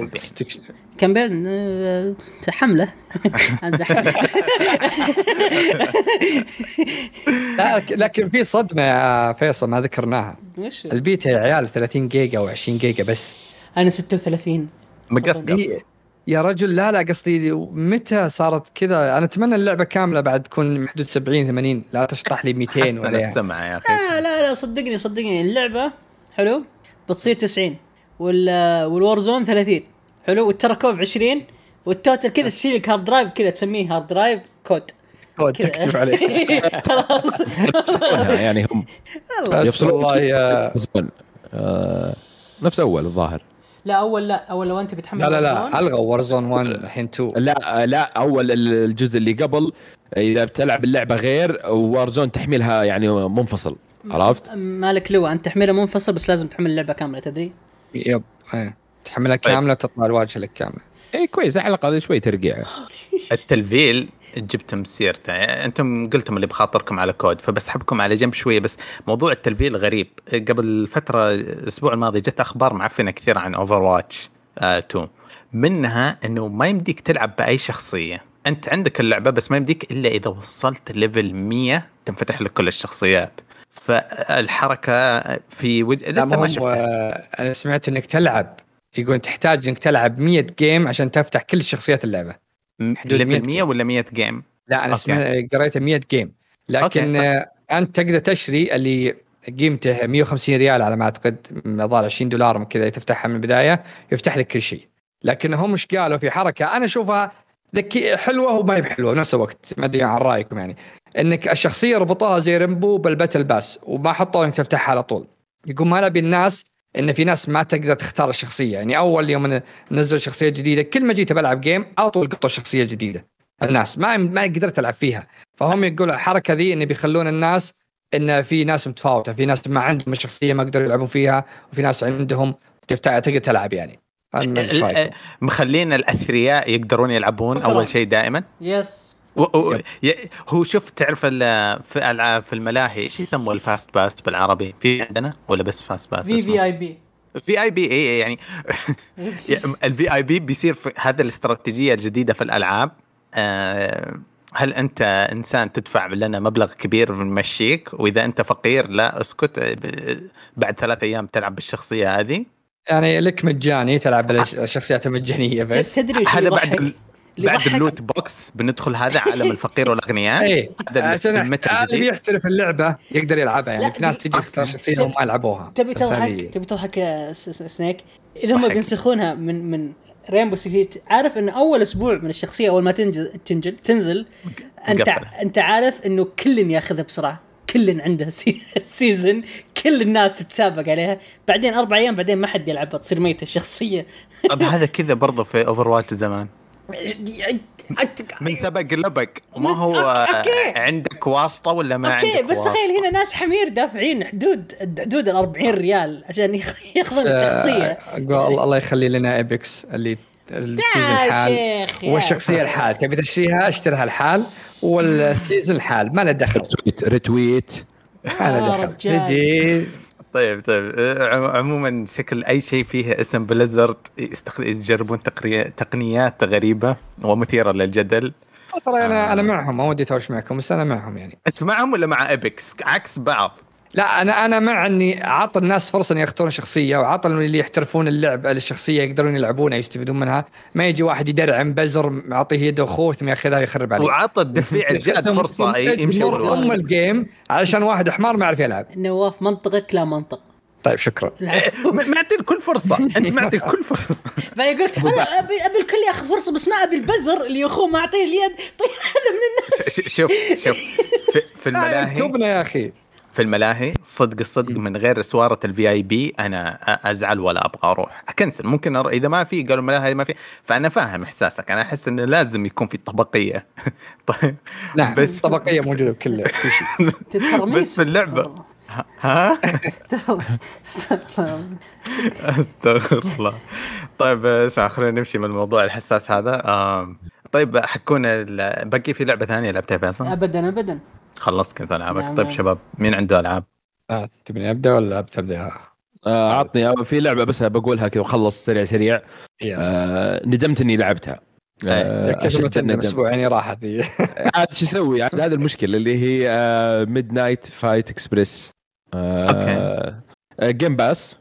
campaign campaign حمله امزح لا لكن في صدمة يا فيصل ما ذكرناها. وش؟ البيتا يا عيال 30 جيجا أو 20 جيجا بس. أنا 36 مقصقص. يا رجل لا لا قصدي متى صارت كذا؟ أنا أتمنى اللعبة كاملة بعد تكون حدود 70 80 لا تشطح لي 200 حسن ولا يعني. السمع يا أخي. لا لا لا صدقني صدقني اللعبة حلو بتصير 90 وال وال Warzone 30 حلو وال Tarkov 20 وال total كذا تشيل لك hard drive كذا تسميه hard drive COD. COD. تكتب عليه. خلاص. يعني هم الله. يفصلون. والله يا. آه نفس أول الظاهر. لا أول لا أول لو أنت بتحمل لا لا لا الغوا Warzone 1 الحين 2 لا لا أول الجزء اللي قبل إذا بتلعب اللعبة غير Warzone تحميلها يعني منفصل عرفت؟ مالك لو أنت تحملها منفصل بس لازم تحمل اللعبة كاملة تدري يب إيه. تحملها طيب. كاملة تطلع الواجهة لك كاملة اي كويس على الأقل شوي ترقيع التلفيل جبتم سيرته. أنتم قلتم اللي بخاطركم على COD فبسحبكم على جنب شوية. بس موضوع التلفيل غريب. قبل فترة الأسبوع الماضي جت أخبار معفنة كثير عن Overwatch 2 منها إنه ما يمديك تلعب بأي شخصية. أنت عندك اللعبة بس ما يمديك إلا إذا وصلت level 100 تنفتح لك كل الشخصيات. فالحركة في وج... لسه ما ما شفتها. أنا سمعت إنك تلعب. يقول تحتاج إنك تلعب 100 game عشان تفتح كل شخصيات اللعبة. حدود 100 level 100 ولا 100 game؟ لا أنا. سمعت قريتها 100 game. لكن okay. آه، أنت تقدر تشتري اللي قيمته 150 ريال على ما أعتقد الظاهر 20 دولار كذا تفتحها من البداية يفتح لك كل شيء. لكن هم إيش قالوا في حركة؟ أنا أشوفها ذكي حلوة وما هي بحلوة بنفس الوقت ما أدري عن رأيكم يعني. إنك الشخصية ربطوها زي Rainbow بال battle pass وما حطوا إنك تفتحها على طول. يقول ما نبي الناس إن في ناس ما تقدر تختار الشخصية. يعني أول يوم نزلوا شخصية جديدة كل ما جيت بلعب game على طول قطوا شخصية جديدة. الناس ما ما قدرت ألعب فيها. فهم يقولوا الحركة ذي إن بيخلون الناس إن في ناس متفاوتة في ناس ما عندهم الشخصية ما يقدروا يلعبون فيها وفي ناس عندهم تفتح تقدر تلعب يعني؟ مخلين الأثرياء يقدرون يلعبون. أول شيء دائما؟ yes و- و- ي- هو شوف تعرف ال- في العاب في الملاهي إيش يسموا ال fast pass بالعربي؟ في عندنا ولا بس fast pass؟ في في اي بي في اي بي اي يعني ال VIP بيصير في هذا الاستراتيجية الجديدة في الألعاب. آه، هل أنت إنسان تدفع لنا مبلغ كبير بنمشيك وإذا أنت فقير لا اسكت. آه، ب- بعد ثلاث أيام تلعب بالشخصية هذه. يعني لك مجاني تلعب بالشخصيات المجانيه بس. تدري هذا؟ بعد بعد ال loot box بندخل هذا عالم الفقير والأغنياء. إيه هذا عشان الجديد بيحترف اللعبة يقدر يلعبها. يعني في ناس تجي تختار شخصية وما يلعبوها. تبي تضحك تبي تضحك يا سنيك؟ إذا هم. بينسخونها من من Rainbow Six عارف انه أول أسبوع من الشخصية أول ما تنزل تنزل تنزل انت. أنت عارف إنه كل ياخذها بسرعة. كل عنده سي- season كل الناس تتسابق عليها. بعدين أربع أيام بعدين ما حد يلعبها تصير ميتة الشخصيه طب هذا كذا برضه في Overwatch زمان. من سبق لبق ما هو okay- okay. عندك واسطة ولا ما okay عندك بس؟ تخيل هنا ناس حمير دافعين حدود حدود ال 40 ريال عشان ياخ- ياخذون الشخصية. أقول الله يخلي لنا Apex اللي ال season الحال والشخصية الحال. تبي تشتريها؟ اشتريها الحال. وال season الحال. ما له دخل. retweet retweet ما يا له دخل. رجال. تجي. طيب طيب. آه، عم- عموما شكل أي شيء فيه اسم Blizzard يجربون تقنيات غريبة ومثيرة للجدل. ترى أنا آه. أنا معهم ما ودي اتهاوش معكم بس أنا معهم يعني. أنت معهم ولا مع Apex عكس بعض. لا أنا أنا مع إني اعطي الناس فرصة إن يختارون شخصية وعطى اللي يحترفون اللعب الشخصيه يقدرون يلعبونها يستفيدون منها. ما يجي واحد يدرعم بزر معطيه يده اخوه ثم ياخذها ويخرب عليه. وعطى الدفيع الجاد فرصة ي- يمشي. أم ال game علشان واحد حمار ما يعرف يلعب. نواف منطقك لا منطق. طيب شكرا. معطي كل فرصة. أنت معطي كل فرصة. بعدين يقول لك أنا ابي أبي الكل ياخذ فرصة بس ما أبي البزر اللي أخوه ما أعطيه اليد. طيب هذا من الناس. شوف شوف. في, في الملاهي كبنا يا أخي. في الملاهي صدق الصدق من غير سوارة ال VIP أنا أزعل ولا أبغى أروح. أكنسل. ممكن أر... إذا ما في قالوا الملاهي ما في. فأنا فاهم إحساسك. أنا أحس إنه لازم يكون في طبقية. طيب. نعم بس طبقية موجودة بكل كل شيء. بس في اللعبة. ها؟ استغفر الله. استغفر الله. طيب اسمع خلينا نمشي من الموضوع الحساس هذا. طيب حكونا ال- بقي في لعبة ثانية لعبتها فيصل؟ ابدا ابدا. خلصت كنت العابك نعم. طيب شباب مين عنده ألعاب؟ آه تبني أبدأ ولا بتبدا؟ آه، عطني. في لعبة بس بقولها كذا وخلص سريع سريع. آه ندمت إني لعبتها. آه، تندم الندم. أسبوعين راحت عاد شو أسوي؟ عاد هذا المشكلة اللي هي آه، Midnight Fight Express Game Pass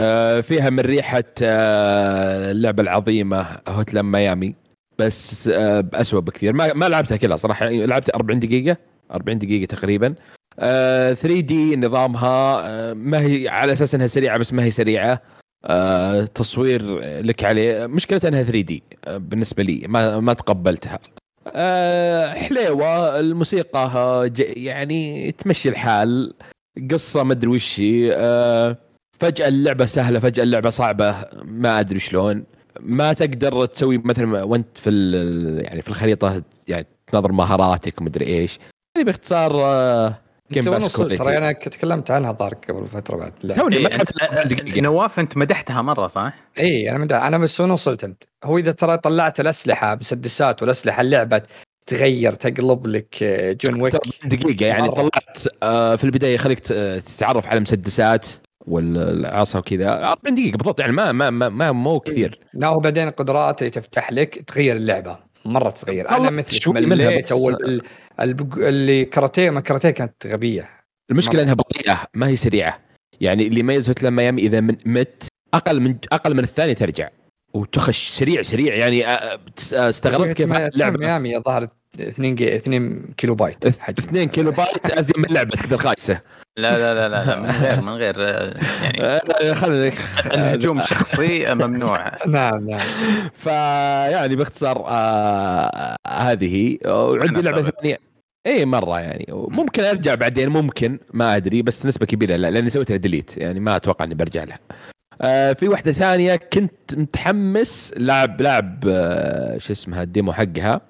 آه، فيها من ريحة آه، اللعبة العظيمة Hotline Miami بس آه، بأسوأ بكثير. ما ما لعبتها كلها صراحة. لعبت 40 دقيقة. 40 دقيقة تقريبا. 3 دي نظامها آه، ما هي على أساس إنها سريعة بس ما هي سريعة. آه، تصوير لك عليه. مشكلتها إنها 3 دي بالنسبة لي ما ما تقبلتها. آه، حليوة الموسيقى آه، يعني تمشي الحال. قصة ما أدري وش آه، فجأة اللعبة سهلة فجأة اللعبة صعبة ما أدري شلون. ما تقدر تسوي مثلا وأنت في يعني في الخريطة يعني تنظر مهاراتك ومدري إيش. يعني باختصار آه، وين Pass وصلت؟ quality. ترى أنا تكلمت عنها ضارك قبل فترة بعد لا توني إيه لعبت أنت- 40 دقيقة نواف أنت مدحتها مرة صح؟ اي أنا مدى أنا بس وين وصلت أنت؟ هو إذا ترى طلعت الأسلحة مسدسات والأسلحة اللعبة تغير تقلب لك آه، جون ويك 40 دقيقة يعني مرة. طلعت آه، في البداية خليك ت- تتعرف على مسدسات والعصا وكذا 40 دقيقة بالضبط يعني ما ما ما, ما مو كثير لا وبعدين القدرات اللي تفتح لك تغير اللعبة مرة تغير. أنا مثلك مليت. أول اللي كاراتيه ما كاراتيه كانت غبية. المشكلة مرة. إنها بطيئة ما هي سريعة. يعني اللي يميز هوتلان ميامي إذا من مت أقل من أقل من الثاني ترجع. وتخش سريع سريع. يعني استغربت كيف اللعبة. ميامي الظاهر 2 جي 2 كيلو بايت حجم. 2 كيلو بايت أزين من لعبه كذا خايسه لا لا لا لا, لا من غير من غير آه، يعني آه، خلينا الهجوم الشخصي ممنوع. نعم نعم. فيعني باختصار آه هذه. هي وعندي لعبة. ثانية. إي مرة يعني. ممكن أرجع بعدين ممكن ما أدري بس نسبة كبيرة لا لأني سويت لها delete يعني ما أتوقع إني برجع لها. آه في واحدة ثانية كنت متحمس لعب لعب آه شو اسمها ال demo حقها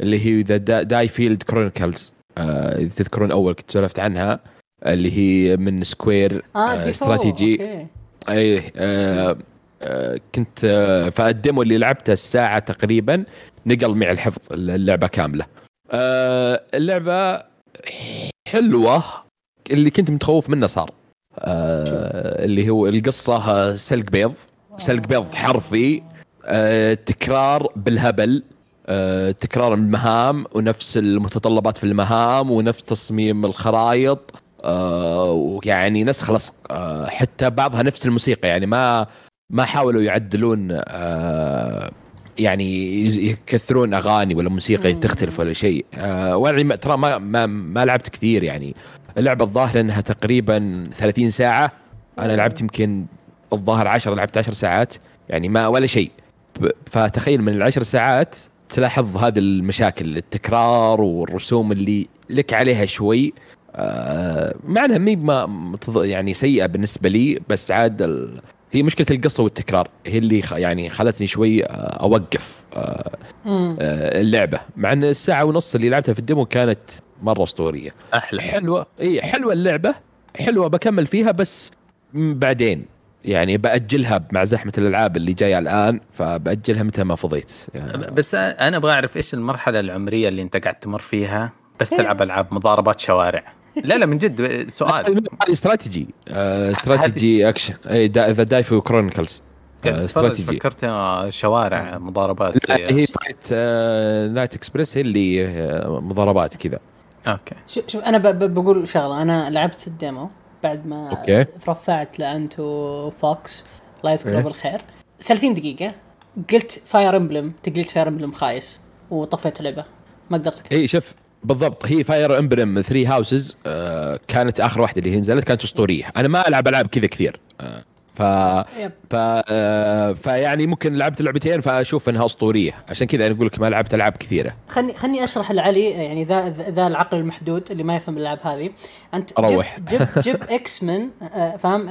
اللي هي The DioField Chronicles إذا تذكرون أول كنت سولفت عنها. اللي هي من Square آه، استراتيجي okay. إيه آه آه كنت آه فالديمو اللي لعبته الساعة تقريبا نقل معي الحفظ اللعبة كاملة. آه اللعبة حلوة اللي كنت متخوف منه صار. آه اللي هو القصة آه، سلق بيض. سلق بيض حرفي. آه تكرار بالهبل. آه تكرار المهام ونفس المتطلبات في المهام ونفس تصميم الخرائط. آه ويعني نسخ لصق آه حتى بعضها نفس الموسيقى يعني ما ما حاولوا يعدلون آه يعني يكثرون أغاني ولا موسيقى. تختلف ولا شيء. آه وأنا ترى ما, ما ما لعبت كثير يعني. اللعبة الظاهر إنها تقريبا 30 ساعة أنا لعبت يمكن الظاهر 10 لعبت 10 ساعات يعني ما ولا شيء. فتخيل من العشر ساعات تلاحظ هذه المشاكل التكرار والرسوم اللي لك عليها شوي. آه مع انها مي ما يعني سيئة بالنسبة لي بس عاد ال... هي مشكلة القصة والتكرار. هي اللي خ... يعني خلتني شوي آه، أوقف آه اللعبة. مع إن الساعة ونص اللي لعبتها في الديمو كانت مرة أسطورية. أحلى. حلوة إي حلوة اللعبة حلوة بكمل فيها بس بعدين. يعني بأجلها مع زحمة الألعاب اللي جاية الآن فبأجلها متى ما فضيت. يعني بس أنا أبغى أعرف إيش المرحلة العمرية اللي أنت قاعد تمر فيها بس تلعب ألعاب مضاربات شوارع. لا لا من جد سؤال. استراتيجي. آه، استراتيجي اكشن اي The DioField Chronicles استراتيجي. فكرت شوارع مضاربات. لا زي- هي Fight آه، Night Express هي اللي آه، مضاربات كذا. okay. شوف شوف أنا بقول شغلة. أنا لعبت ال demo بعد ما okay. رفعت لأنت وفوكس الله يذكره إيه. بالخير 30 دقيقة. قلت Fire Emblem تقلت Fire Emblem خايس. وطفيت اللعبه ما قدرت. اي شوف بالضبط. هي Fire Emblem 3 Houses كانت آخر واحدة اللي هي نزلت كانت أسطورية. أنا ما ألعب ألعاب كذا كثير. آه، ف. ف آه، فيعني ممكن لعبت لعبتين فأشوف إنها أسطورية. عشان كذا أنا أقول لك ما لعبت ألعاب كثيرة. خلني خلني أشرح لعلي يعني ذا ذا العقل المحدود اللي ما يفهم الالعاب هذه. أنت روح. جيب جيب, جيب X من فاهم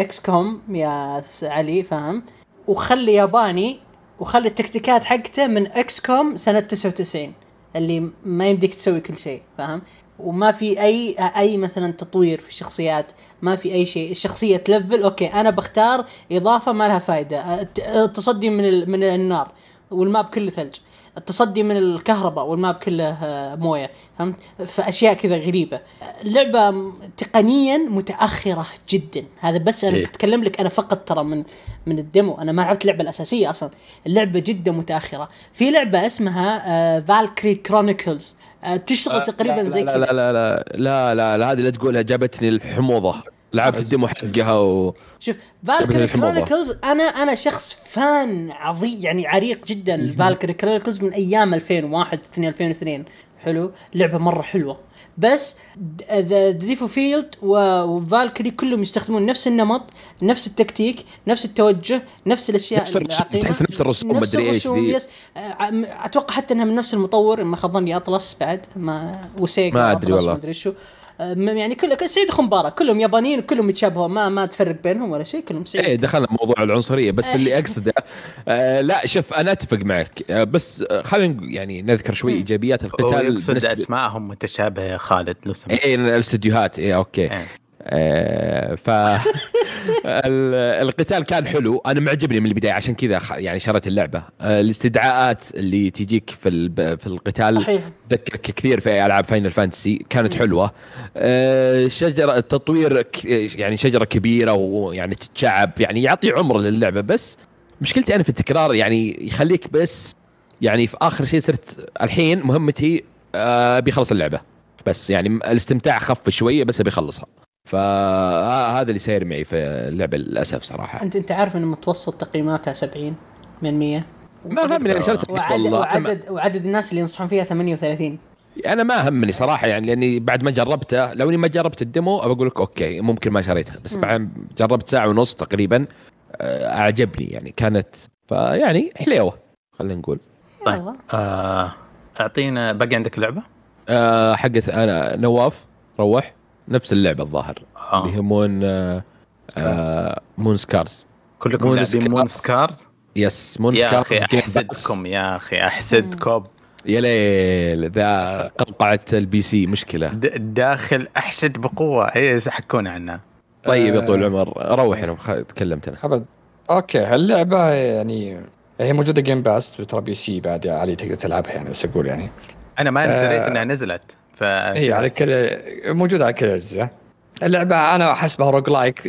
XCOM يا علي فاهم وخلي ياباني وخلي التكتيكات حقته من XCOM سنه 99 اللي ما يمديك تسوي كل شيء فاهم؟ وما في أي أي مثلا تطوير في الشخصيات ما في أي شيء. الشخصية تلفل okay أنا بختار إضافة ما لها فائده أه، ت- أه، تصدي من من النار وال map كله ثلج. التصدي من الكهرباء وال map كله آه، مويه فهمت؟ فأشياء كذا غريبة. اللعبه تقنيا متأخرة جدا. هذا بس أنا إيه. بتكلم لك أنا فقط ترى من من ال demo. أنا ما لعبت اللعبه الأساسية أصلا. اللعبة جدا متأخرة. في لعبة اسمها آه، Valkyria Chronicles تشتغل تقريبا زي لا كذا. لا لا لا لا لا لا هذه لا تقولها جابتني الحموضة. لعبت ال demo حقها و شوف Valkyria. Chronicles أنا أنا شخص fan عظيم يعني عريق جدا ال Valkyria Chronicles من أيام 2001 2 2002 حلو لعبة مرة حلوة بس The DioField و Valkyria كلهم يستخدمون نفس النمط نفس التكتيك نفس التوجه نفس الأشياء نفس الرسوم،. تحس نفس الرسوم نفس مدري ذي. yes أتوقع حتى إنها من نفس المطور ما خاب ظني Atlus بعد ما و Sega ما Atlus والله. ما أدري شو يعني كل كل- سعيد اخو مبارك كلهم يابانيين كلهم يتشابهوا. ما ما تفرق بينهم ولا شيء. كلهم سعيد إيه دخلنا موضوع العنصرية. بس إيه. اللي أقصده آه لا شوف أنا أتفق معك. آه بس آه خلينا يعني نذكر شوي إيجابيات القتال يقصد أسمائهم متشابهة يا خالد لو سمحت. إيه الأستديوهات. إيه okay. إيه. آه ف ال- القتال كان حلو. أنا معجبني من البداية عشان كذا يعني شريت اللعبة. آه الاستدعاءات اللي تجيك في في القتال تذكرك كثير في ألعاب فاينل فانتسي كانت حلوة. آه، شجرة التطوير يعني شجرة كبيرة ويعني تتشعب يعني يعطي عمر للعبة. بس مشكلتي أنا في التكرار يعني يخليك بس يعني في آخر شيء صرت الحين مهمتي أبي أخلص اللعبة. بس يعني الاستمتاع خف شوية بس أبي أخلصها. فهذا اللي صاير معي في اللعبة للأسف صراحة. انت أنت عارف إن متوسط تقييماتها 70 من 100 ما همني أنا شريت وعدد والله. أنا- وعدد وعدد الناس اللي ينصحون فيها 38 أنا ما همني صراحة يعني لأني بعد ما جربته لو إني ما جربت ال demo أقول لك okay ممكن ما شريتها بس بعد جربت ساعة ونص تقريبا آه، أعجبني يعني كانت فيعني حليوة خلينا نقول. طيب يلا. آه أعطينا باقي عندك لعبة؟ آه حقت أنا نواف روح. نفس اللعبة الظاهر. آه. اللي هي مون آه آه مون سكارز كلكم مون لاعبين مون سكارز. يس مون يا سكارز أخي. أحسدكم يا أخي أحسدكم. يا ليل ذا قوقعه البي سي مشكلة. د- داخل أحسد بقوة. اي حكونا عنها طيب يا آه. طويل العمر روح أنا تكلمت أنا. أبد. okay هاللعبة يعني هي موجودة Game Pass ترى PC بعد يا علي تقدر تلعبها يعني بس أقول يعني. أنا ما آه. دريت إنها نزلت. ف هي على كل موجودة على كل الأجهزة. اللعبة أنا أحسبها roguelike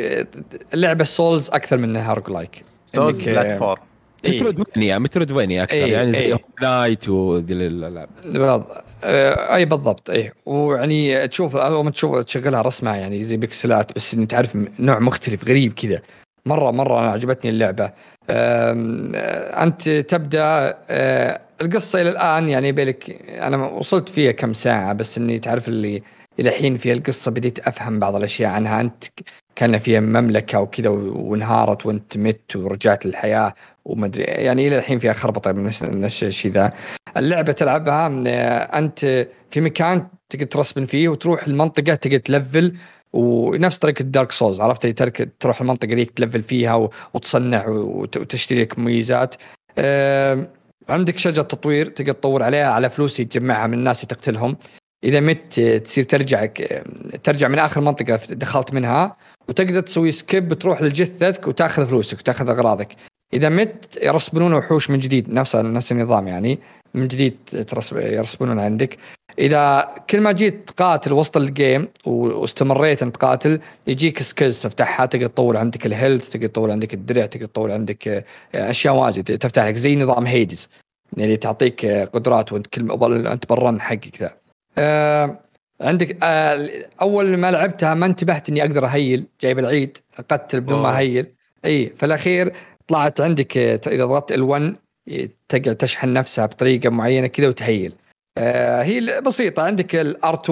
اللعبة souls أكثر من انها roguelike souls platform إيه. Metroidvania Metroidvania أكثر إيه، يعني زي إيه. knight وذي الالعاب بالضبط. أي بالضبط اي ويعني تشوف أول ما تشوف تشغلها رسمة يعني زي بكسلات بس انت تعرف نوع مختلف غريب كذا. مرة مرة أنا عجبتني اللعبة. أنت تبدأ آه، القصة إلى الآن يعني بالك أنا وصلت فيها كم ساعة بس إني تعرف اللي إلى الحين في القصة بديت أفهم بعض الأشياء عنها. أنت كان فيها مملكة وكذا وانهارت وأنت مت ورجعت للحياة وما أدري يعني إلى الحين فيها خربطة من الشيء ذا. اللعبة تلعبها أنت في مكان تقدر ترسبن فيه وتروح المنطقة تقدر تلفل ونفس طريقة دارك سولز عرفت؟ ترك تروح المنطقة ذيك تلفل فيها وتصنع وت- وتشتري لك مميزات. عندك شجرة تطوير تقدر تطور عليها على فلوس تجمعها من الناس تقتلهم إذا مت آه، تصير ترجع ترجع من آخر منطقة دخلت منها وتقدر تسوي skip تروح لجثتك وتأخذ فلوسك وتأخذ أغراضك. إذا مت يرسبنون وحوش من جديد نفس نفس النظام يعني. من جديد ترسب يرسبنون عندك. إذا كل ما جيت تقاتل وسط ال game واستمريت انت تقاتل يجيك skills تفتحها تقدر تطور عندك ال health تقدر تطور عندك الدرع تقدر تطور عندك آه، أشياء واجد. تفتح لك زي نظام Hades يعني تعطيك آه، قدرات وأنت كل أنت بال run حقك ذا. آه، عندك آه، أول ما لعبتها ما انتبهت إني أقدر أهيل جايب العيد أقتل بدون ما. أهيل. إي في الأخير طلعت عندك آه، إذا ضغطت L1 تقعد تشحن نفسها بطريقة معينة كذا وتهيل. هي بسيطة. عندك ال R2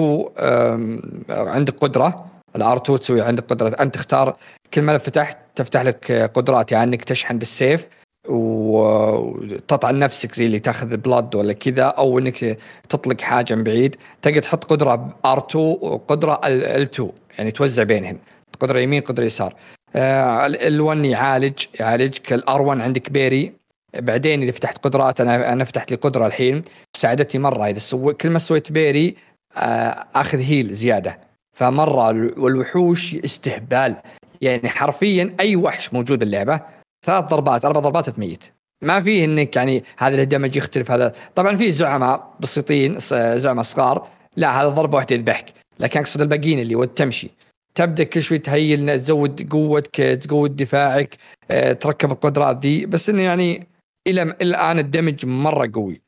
عندك قدرة. ال R2 تسوي عندك قدرة. أنت تختار كل ما فتحت تفتح لك آه، قدرات يعني إنك تشحن بالسيف وتطعن نفسك زي اللي تاخذ blood ولا كذا أو إنك تطلق حاجة من بعيد. تقدر تحط قدرة R2 وقدرة L2 يعني توزع بينهم. قدرة يمين قدرة يسار. L1 يعالج يعالجك. ال R1 عندك parry. بعدين إذا فتحت قدرات أنا أنا فتحت لي قدرة الحين. ساعدتني مرة. إذا سوي كل ما سويت parry آه، آخذ heal زيادة. فمرة ال- والوحوش استهبال. يعني حرفيا أي وحش موجود باللعبه ثلاث ضربات أربع ضربات تميت. ما فيه إنك يعني هذا ال damage يختلف هذا طبعا في زعماء بسيطين زعماء صغار. لا هذا ضربة واحدة يذبحك لكن أقصد الباقيين اللي ود تمشي تبدأ كل شوي تهيل تزود قوتك تزود دفاعك آه، تركب القدرات ذي. بس إنه يعني إلى الآن ال damage مرة قوي.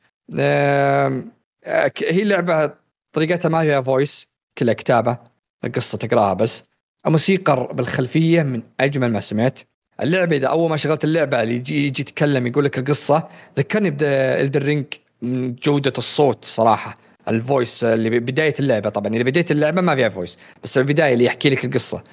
هي لعبة طريقتها ما فيها voice كلها كتابة القصة تقراها بس. الموسيقى بالخلفية من أجمل ما سمعت. اللعبة إذا أول ما شغلت اللعبة اللي يجي يجي يتكلم يقول لك القصة ذكرني بإلدن رينج من جودة الصوت صراحة. ال voice اللي بداية اللعبة طبعا. إذا بديت اللعبة ما فيها voice بس البدايه اللي يحكي لك القصة.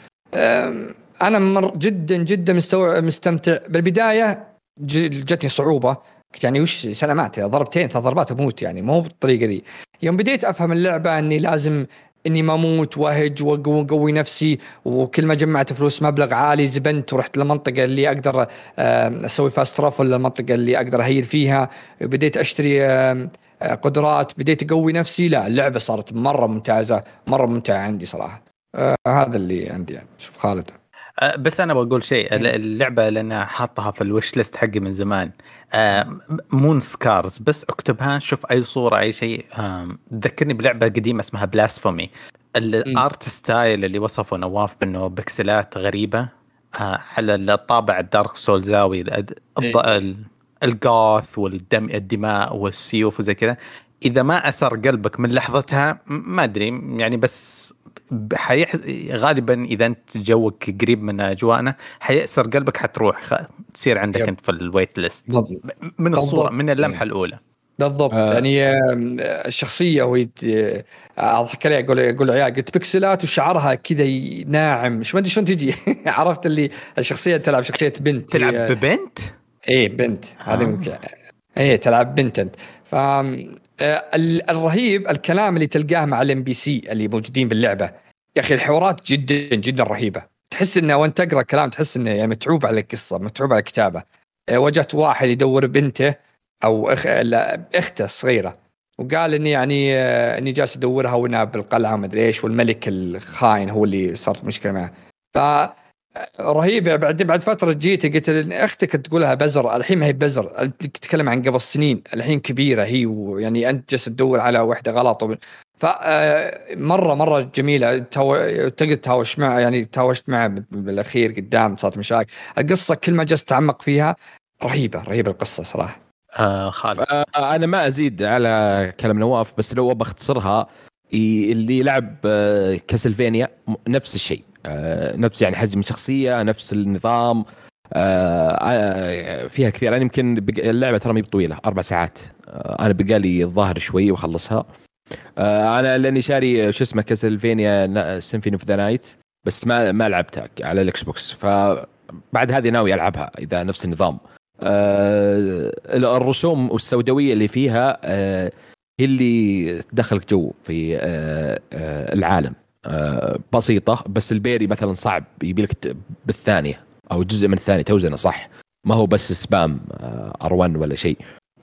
أنا مر جدا جدا مستوع مستمتع. بالبداية جتني صعوبة. يعني وش سلامات ضربتين ثلاث ضربات أموت يعني مو بالطريقة ذي. يوم بديت أفهم اللعبة إني لازم إني ما أموت وأهج وأقوي نفسي وكل ما جمعت فلوس مبلغ عالي زبنت ورحت للمنطقة اللي أقدر أسوي فاست ترافل للمنطقة اللي أقدر أهيل فيها. بديت أشتري آه، قدرات بديت أقوي نفسي. لا اللعبة صارت مرة ممتازة مرة ممتعة عندي صراحة. آه هذا اللي عندي يعني شوف خالد. أه، بس أنا بقول شيء الل- اللعبة لأنها حاطها في ال wishlist حقي من زمان. مون سكارز بس اكتبها شوف أي صورة أي شيء. أم، تذكرني بلعبة قديمة اسمها بلاسفيموس ال art style اللي وصفه نواف بأنه بكسلات غريبة أه، على الطابع الدارك سولزاوي. الأد- الض- ال- ال goth والدم الدماء والسيوف وزي كذا. إذا ما أسر قلبك من لحظتها ما أدري يعني بس حيح... غالبا إذا أنت جوك قريب من اجواءنا حيأسر قلبك حتروح خ... تصير عندك yep. أنت في ال wishlist بالضبط. من الصورة بالضبط. من اللمحة الأولى. بالضبط. آه. يعني الشخصية وهي آه، أضحك عليها أقول أقول عيال قلت بكسلات وشعرها كذا ناعم. شو ما أدري شلون تجي؟ عرفت اللي الشخصية تلعب شخصية بنت. تلعب ببنت؟ إيه بنت. هذه آه. ممكن. إيه تلعب بنت أنت. ف الرهيب الكلام اللي تلقاه مع ال NPC اللي موجودين باللعبة. يا أخي الحوارات جدا جدا رهيبة. تحس إنه وأنت تقرأ كلام تحس إنه يعني متعوب على القصة متعوب على الكتابه آه، وجدت واحد يدور بنته أو. لا أخته الصغيره وقال إني يعني آه، إني جالس أدورها وانها بالقلعة ومدري إيش والملك الخاين هو اللي صارت مشكلة معه. ف رهيبه بعد بعد فترة جيت قلت لها أختك تقولها بزر الحين ما هي بزر تتكلم عن قبل سنين الحين كبيرة هي ويعني أنت جالس تدور على واحدة غلط وب- ف آه، مره مرة جميلة. تقدر تهاوش معها يعني تهاوشت معها بالأخير قدام صارت مشاكل. القصة كل ما جلست اتعمق فيها رهيبة رهيبة القصة صراحة. آه خالد. آه، أنا ما أزيد على كلام نواف بس لو بختصرها اللي لعب آه، Castlevania نفس الشيء. نفس يعني حجم الشخصية نفس النظام آه، آه، فيها كثير. أنا يمكن اللعبة ترى مي بطويلة أربع ساعات. آه، أنا بقالي الظاهر شوي وأخلصها. آه، أنا لأني شاري شو اسمه Castlevania Symphony of the Night بس ما ما لعبتها على ال Xbox. فبعد هذه ناوي ألعبها إذا نفس النظام. آه، الرسوم والسوداويه اللي فيها آه، هي اللي تدخلك جو في آه، آه، العالم. آه، بسيطة بس ال parry مثلا صعب يبي لك بالثانية أو جزء من الثانية توزنه صح؟ ما هو بس spam R 1 ولا شيء.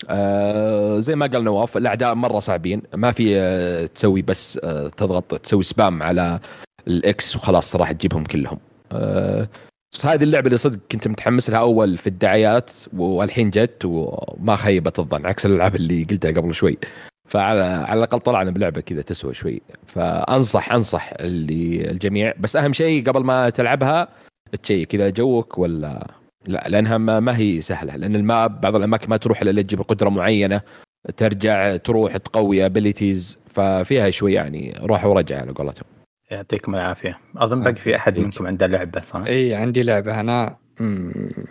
آه، زي ما قال نواف الأعداء مرة صعبين ما في آه، تسوي بس آه، تضغط تسوي spam على ال X وخلاص راح تجيبهم كلهم. آه، بس هذه اللعبة اللي صدق كنت متحمس لها أول في الدعايات والحين جت وما خيبت الظن عكس الألعاب اللي قلتها قبل شوي. فعلى على الأقل طلعنا بلعبة كذا تسوى شوي. فانصح أنصح اللي الجميع. بس أهم شيء قبل ما تلعبها تشيك كذا جوك ولا لا لأنها ما, ما هي سهلة. لأن ال map بعض الأماكن ما تروح إلا تجيب قدره معينة ترجع تروح تقوي abilities ففيها شوي يعني روح ورجع على قولتهم. يعطيكم العافية. أظن باقي في أحد منكم عنده لعبة صح؟ إي عندي لعبة. أنا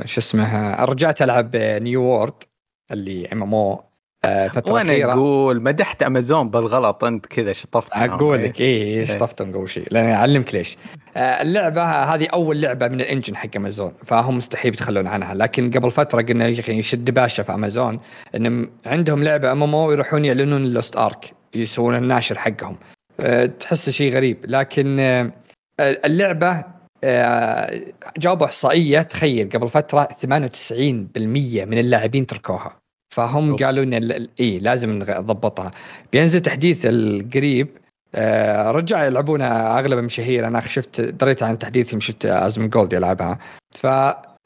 شو اسمها؟ رجعت ألعب نيو وورد اللي ام ام أو فترة وأنا أخيرة. أقول مدحت أمازون بالغلط أنت كذا شطفت. أقول لك اي شطفتهم قبل شيء. لأن أعلمك ليش. آه، اللعبة هذه أول لعبة من الإنجن حق أمازون فهم مستحيل يتخلون عنها. لكن قبل فترة قلنا يا أخي شد باشا في أمازون ان عندهم لعبة أم إم أو يروحون يعلنون اللوست أرك يسوون الناشر حقهم. آه، تحس شيء غريب. لكن آه، اللعبة آه، جابوا إحصائية تخيل قبل فترة 98% من اللاعبين تركوها. فهم أوف. قالوا إن اي لازم نضبطها. بينزل تحديث القريب آه، رجع يلعبونها اغلب المشاهير أنا شفت دريت عن تحديثهم شفت أزم جولد يلعبها. ف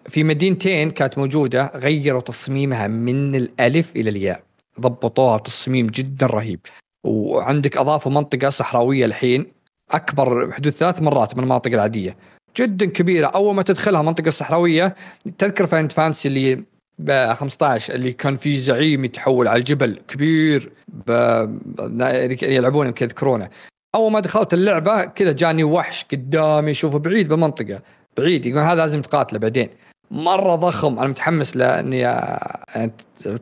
في مدينتين كانت موجودة غيروا تصميمها من الألف إلى الياء. ضبطوها بتصميم جدا رهيب. وعندك أضافوا منطقة صحراوية الحين أكبر بحدود ثلاث مرات من المناطق العادية. جدا كبيرة. أول ما تدخلها منطقة صحراوية تذكر Final Fantasy اللي ب 15 اللي كان في زعيم يتحول على الجبل كبير ب... يلعبون يمكن يذكرونه أول ما دخلت اللعبة كذا جاني وحش قدامي اشوفه بعيد بمنطقة بعيد يقول هذا لازم تقاتله بعدين. مرة ضخم أنا متحمس لاني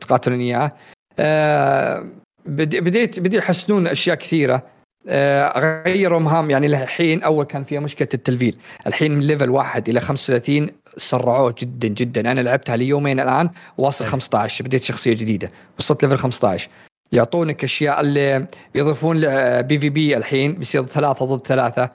تقاتلون إياه. آه بديت بديت يحسنون أشياء كثيرة. آه غيروا مهام يعني الحين أول كان فيها مشكلة التلفيل. الحين من level واحد إلى 35 سرعوه جدا جدا. أنا لعبتها ليومين الآن واصل 15 بديت شخصية جديدة. وصلت level 15 يعطونك أشياء اللي يضيفون PvP الحين بيصير ثلاثة ضد ثلاثة.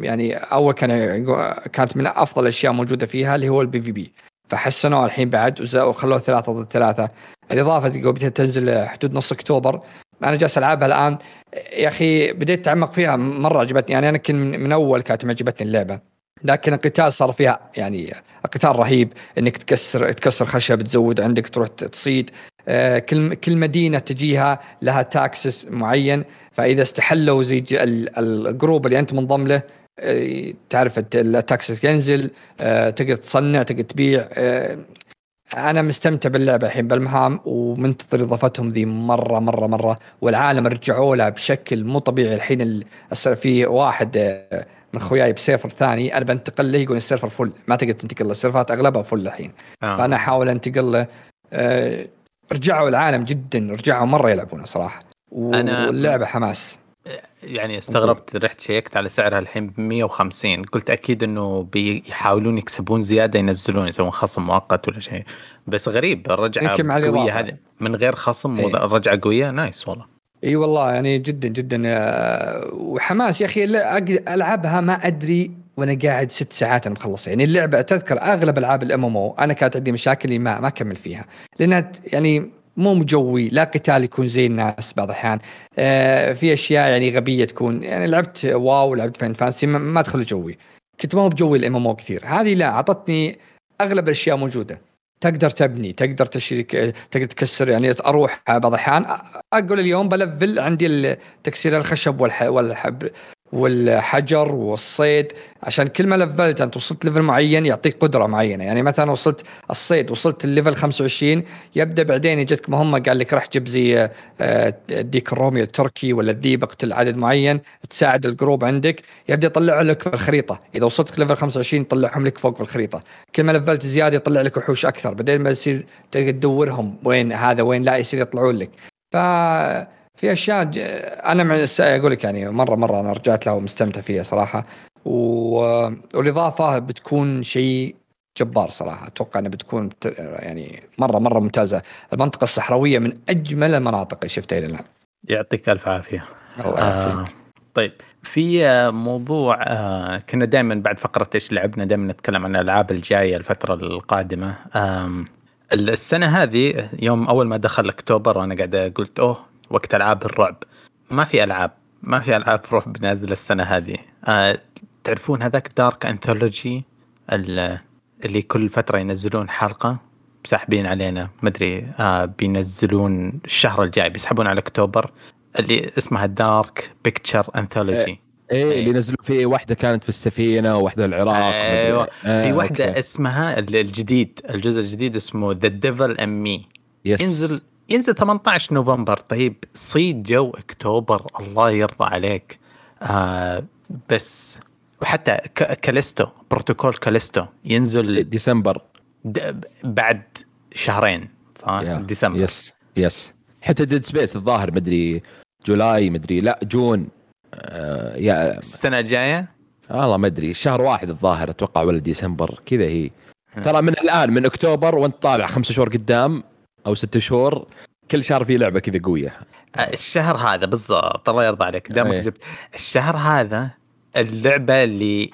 يعني أول كان كانت من أفضل الأشياء موجودة فيها اللي هو ال PvP. فحسنوه الحين بعد وخلوه ثلاثة ضد ثلاثة. الإضافة تنزل حدود نص أكتوبر. أنا جالس ألعبها الآن. يا أخي بديت أتعمق فيها مرة عجبتني. يعني أنا كنت من أول كانت معجبتني اللعبة. لكن القتال صار فيها يعني قتال رهيب. إنك تكسر تكسر خشب تزود عندك تروح تصيد. آه، كل كل مدينة تجيها لها taxes معين. فإذا استحلوا زي ال group اللي أنت منضم له آه، تعرف ال taxes ينزل. آه، تقدر تصنع تقدر تبيع. أنا مستمتع باللعبه الحين بألمهام ومنتظر إضافتهم ذي مرة مرة مرة والعالم رجعوا لها بشكل مو طبيعي الحين في واحد من اخوياي ب server ثاني أنا بنتقل له يقول ال server full ما تقدر تنتقل له السيرفرات أغلبها full الحين. آه. فأنا أحاول أنتقل له. أه رجعوا العالم جدا رجعوا مرة يلعبونه صراحة. واللعبة حماس. يعني استغربت رحت شيكت على سعرها الحين ب 150 قلت أكيد إنه بيحاولون يكسبون زيادة ينزلون يسوون خصم مؤقت ولا شيء. بس غريب الرجعة قوية هذه. من غير خصم إيه. الرجعه قوية nice والله. إي والله يعني جدا جدا. آه، وحماس يا أخي العبها ما أدري وأنا قاعد ست ساعات أنا مخلص يعني اللعبة تذكر أغلب ألعاب ال MMO أنا كانت عندي مشاكل ما ما أكمل فيها. لأنها يعني مو مجوي لا قتال يكون زي الناس بعض الأحيان. آه في أشياء يعني غبية تكون. يعني لعبت واو لعبت فين فانسي ما, أدخل جوي. كنت ما هو بجوي الإم إم كثير. هذه لا أعطتني أغلب الأشياء موجودة. تقدر تبني تقدر تشريك تقدر تكسر يعني أروح بعض الأحيان. أقول اليوم بلفل عندي تكسير الخشب والحب. والحجر والصيد عشان كل ما لفلت أنت وصلت ليفل معين يعطيك قدرة معينة. يعني مثلا وصلت الصيد وصلت ال level 25 يبدأ بعدين يجتك مهمه قال لك راح جيب زي الديك آه، الرومي التركي ولا الذيب اقتل عدد معين تساعد ال group عندك يبدأ يطلع لك في الخريطة. إذا وصلت level 25 يطلعهم لك فوق في الخريطة. كل ما لفلت زيادة يطلع لك وحوش أكثر بعدين ما يصير تدورهم وين هذا وين لا يصير يطلعون لك. ف في أشياء أنا أقول لك يعني مره مرة أنا رجعت لها ومستمتع فيها صراحة. و... والإضافة بتكون شيء جبار صراحة. أتوقع إنها بتكون يعني مره مرة ممتازة. المنطقة الصحراوية من أجمل المناطق اللي شفتها إلى الآن. يعطيك ألف عافية. الله آه طيب في موضوع آه كنا دائما بعد فقرة إيش لعبنا دائما نتكلم عن الألعاب الجاية الفترة القادمة. آه السنة هذه يوم أول ما دخل أكتوبر وأنا قاعد قلت أوه وقت ألعاب الرعب. ما في ألعاب ما في ألعاب رعب نازلة السنة هذه. آه تعرفون هذاك Dark Anthology اللي كل فترة ينزلون حلقة ساحبين علينا. مدري آه بينزلون الشهر الجاي بيسحبون على أكتوبر. اللي اسمها Dark Pictures Anthology إيه اللي نزلوا فيه واحدة كانت في السفينة وواحده العراق أيوه. آه في واحدة أوكي. اسمها الجديد الجزء الجديد اسمه The Devil in Me ينزل ينزل 18 نوفمبر. طيب صيد جو أكتوبر الله يرضى عليك. آه بس وحتى Callisto Protocol Callisto ينزل ديسمبر. بعد شهرين صح؟ Yeah. ديسمبر. يس يس حتى ديد سبيس الظاهر مدري July مدري لا June. آه يا السنة الجاية؟ والله ما أدري. شهر واحد الظاهر أتوقع ولا ديسمبر. كذا هي. ترى من الآن من أكتوبر وأنت طالع خمسة شهور قدام أو ست شهور كل شهر في لعبة كذا قوية. آه، الشهر هذا بالضبط الله يرضى عليك دامك أيه. جبت. الشهر هذا اللعبة اللي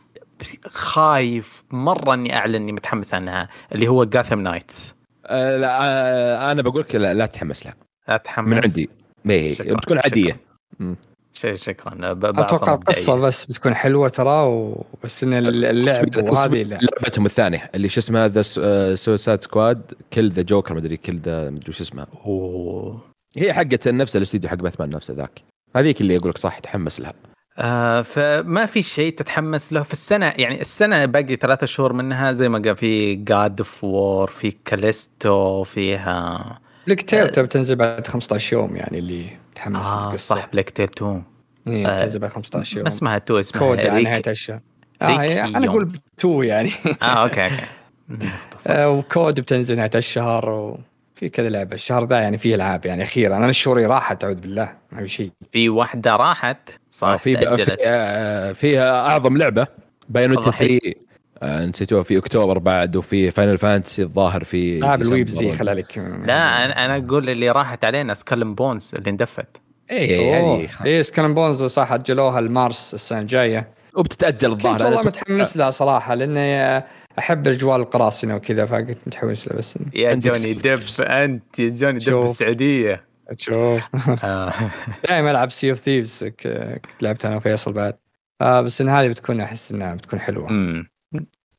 خايف مرة إني أعلن إني متحمس عنها اللي هو جاثم نايتس أه لا أه أنا بقول لك لا, لا تحمس لها لا تحمس من عندي. إيه بتكون عادية. شيء شكرا بعصر أتوقع. القصة بس بتكون حلوة ترى وبس إن اللعب وهذه لا. لعبتهم الثانية اللي شو اسمها the Suicide Squad Kill the Joker مدري Kill the مدري شو اسمها. هي حقت نفس الاستديو حق باتمان نفسه ذاك هذيك اللي أقول لك صح تحمس لها آه فما في شيء تتحمس له في السنة يعني السنة باقي ثلاثة شهور منها زي ما قال في God of War في كاليستو فيها Plague Tale تبي تنزل بعد 15 يوم يعني اللي متحمس آه للقصة. صح Plague Tale 2 بتنزل بعد 15 يوم. ما اسمها 2 اسمها COD على ريك- نهاية الشهر. آه هي- أنا. أقول تو يعني. آه أوكي أوكي. آه، و COD بتنزل نهاية الشهر وفي كذا لعبة. الشهر ذا يعني فيه ألعاب يعني أخيرا. أنا الشهور راحت أعوذ بالله ما في شيء. في واحدة راحت صح آه، في. في آه، فيها أعظم لعبة Bayonetta الضحية. 3 آه، نسيتوها في أكتوبر بعد وفي Final Fantasy الظاهر في العاب ديسمبر. الويبز دي خلها لك لا أنا أنا أقول اللي راحت علينا Skull and Bones اللي اندفت. اي هذه إيه Skull and Bones صح أجلوها لمارس السنة الجاية وبتتأجل كنت الظاهر والله أنا متحمس لها صراحة لأني أحب أجواء القراصنه وكذا فقلت متحمس لها بس يا جوني. دب أنت يا جوني دب شوف. السعودية شوف آه. دائما ألعب Sea of Thieves لعبتها أنا وفيصل بعد آه بس إن هذه بتكون أحس إنها بتكون حلوة أمم.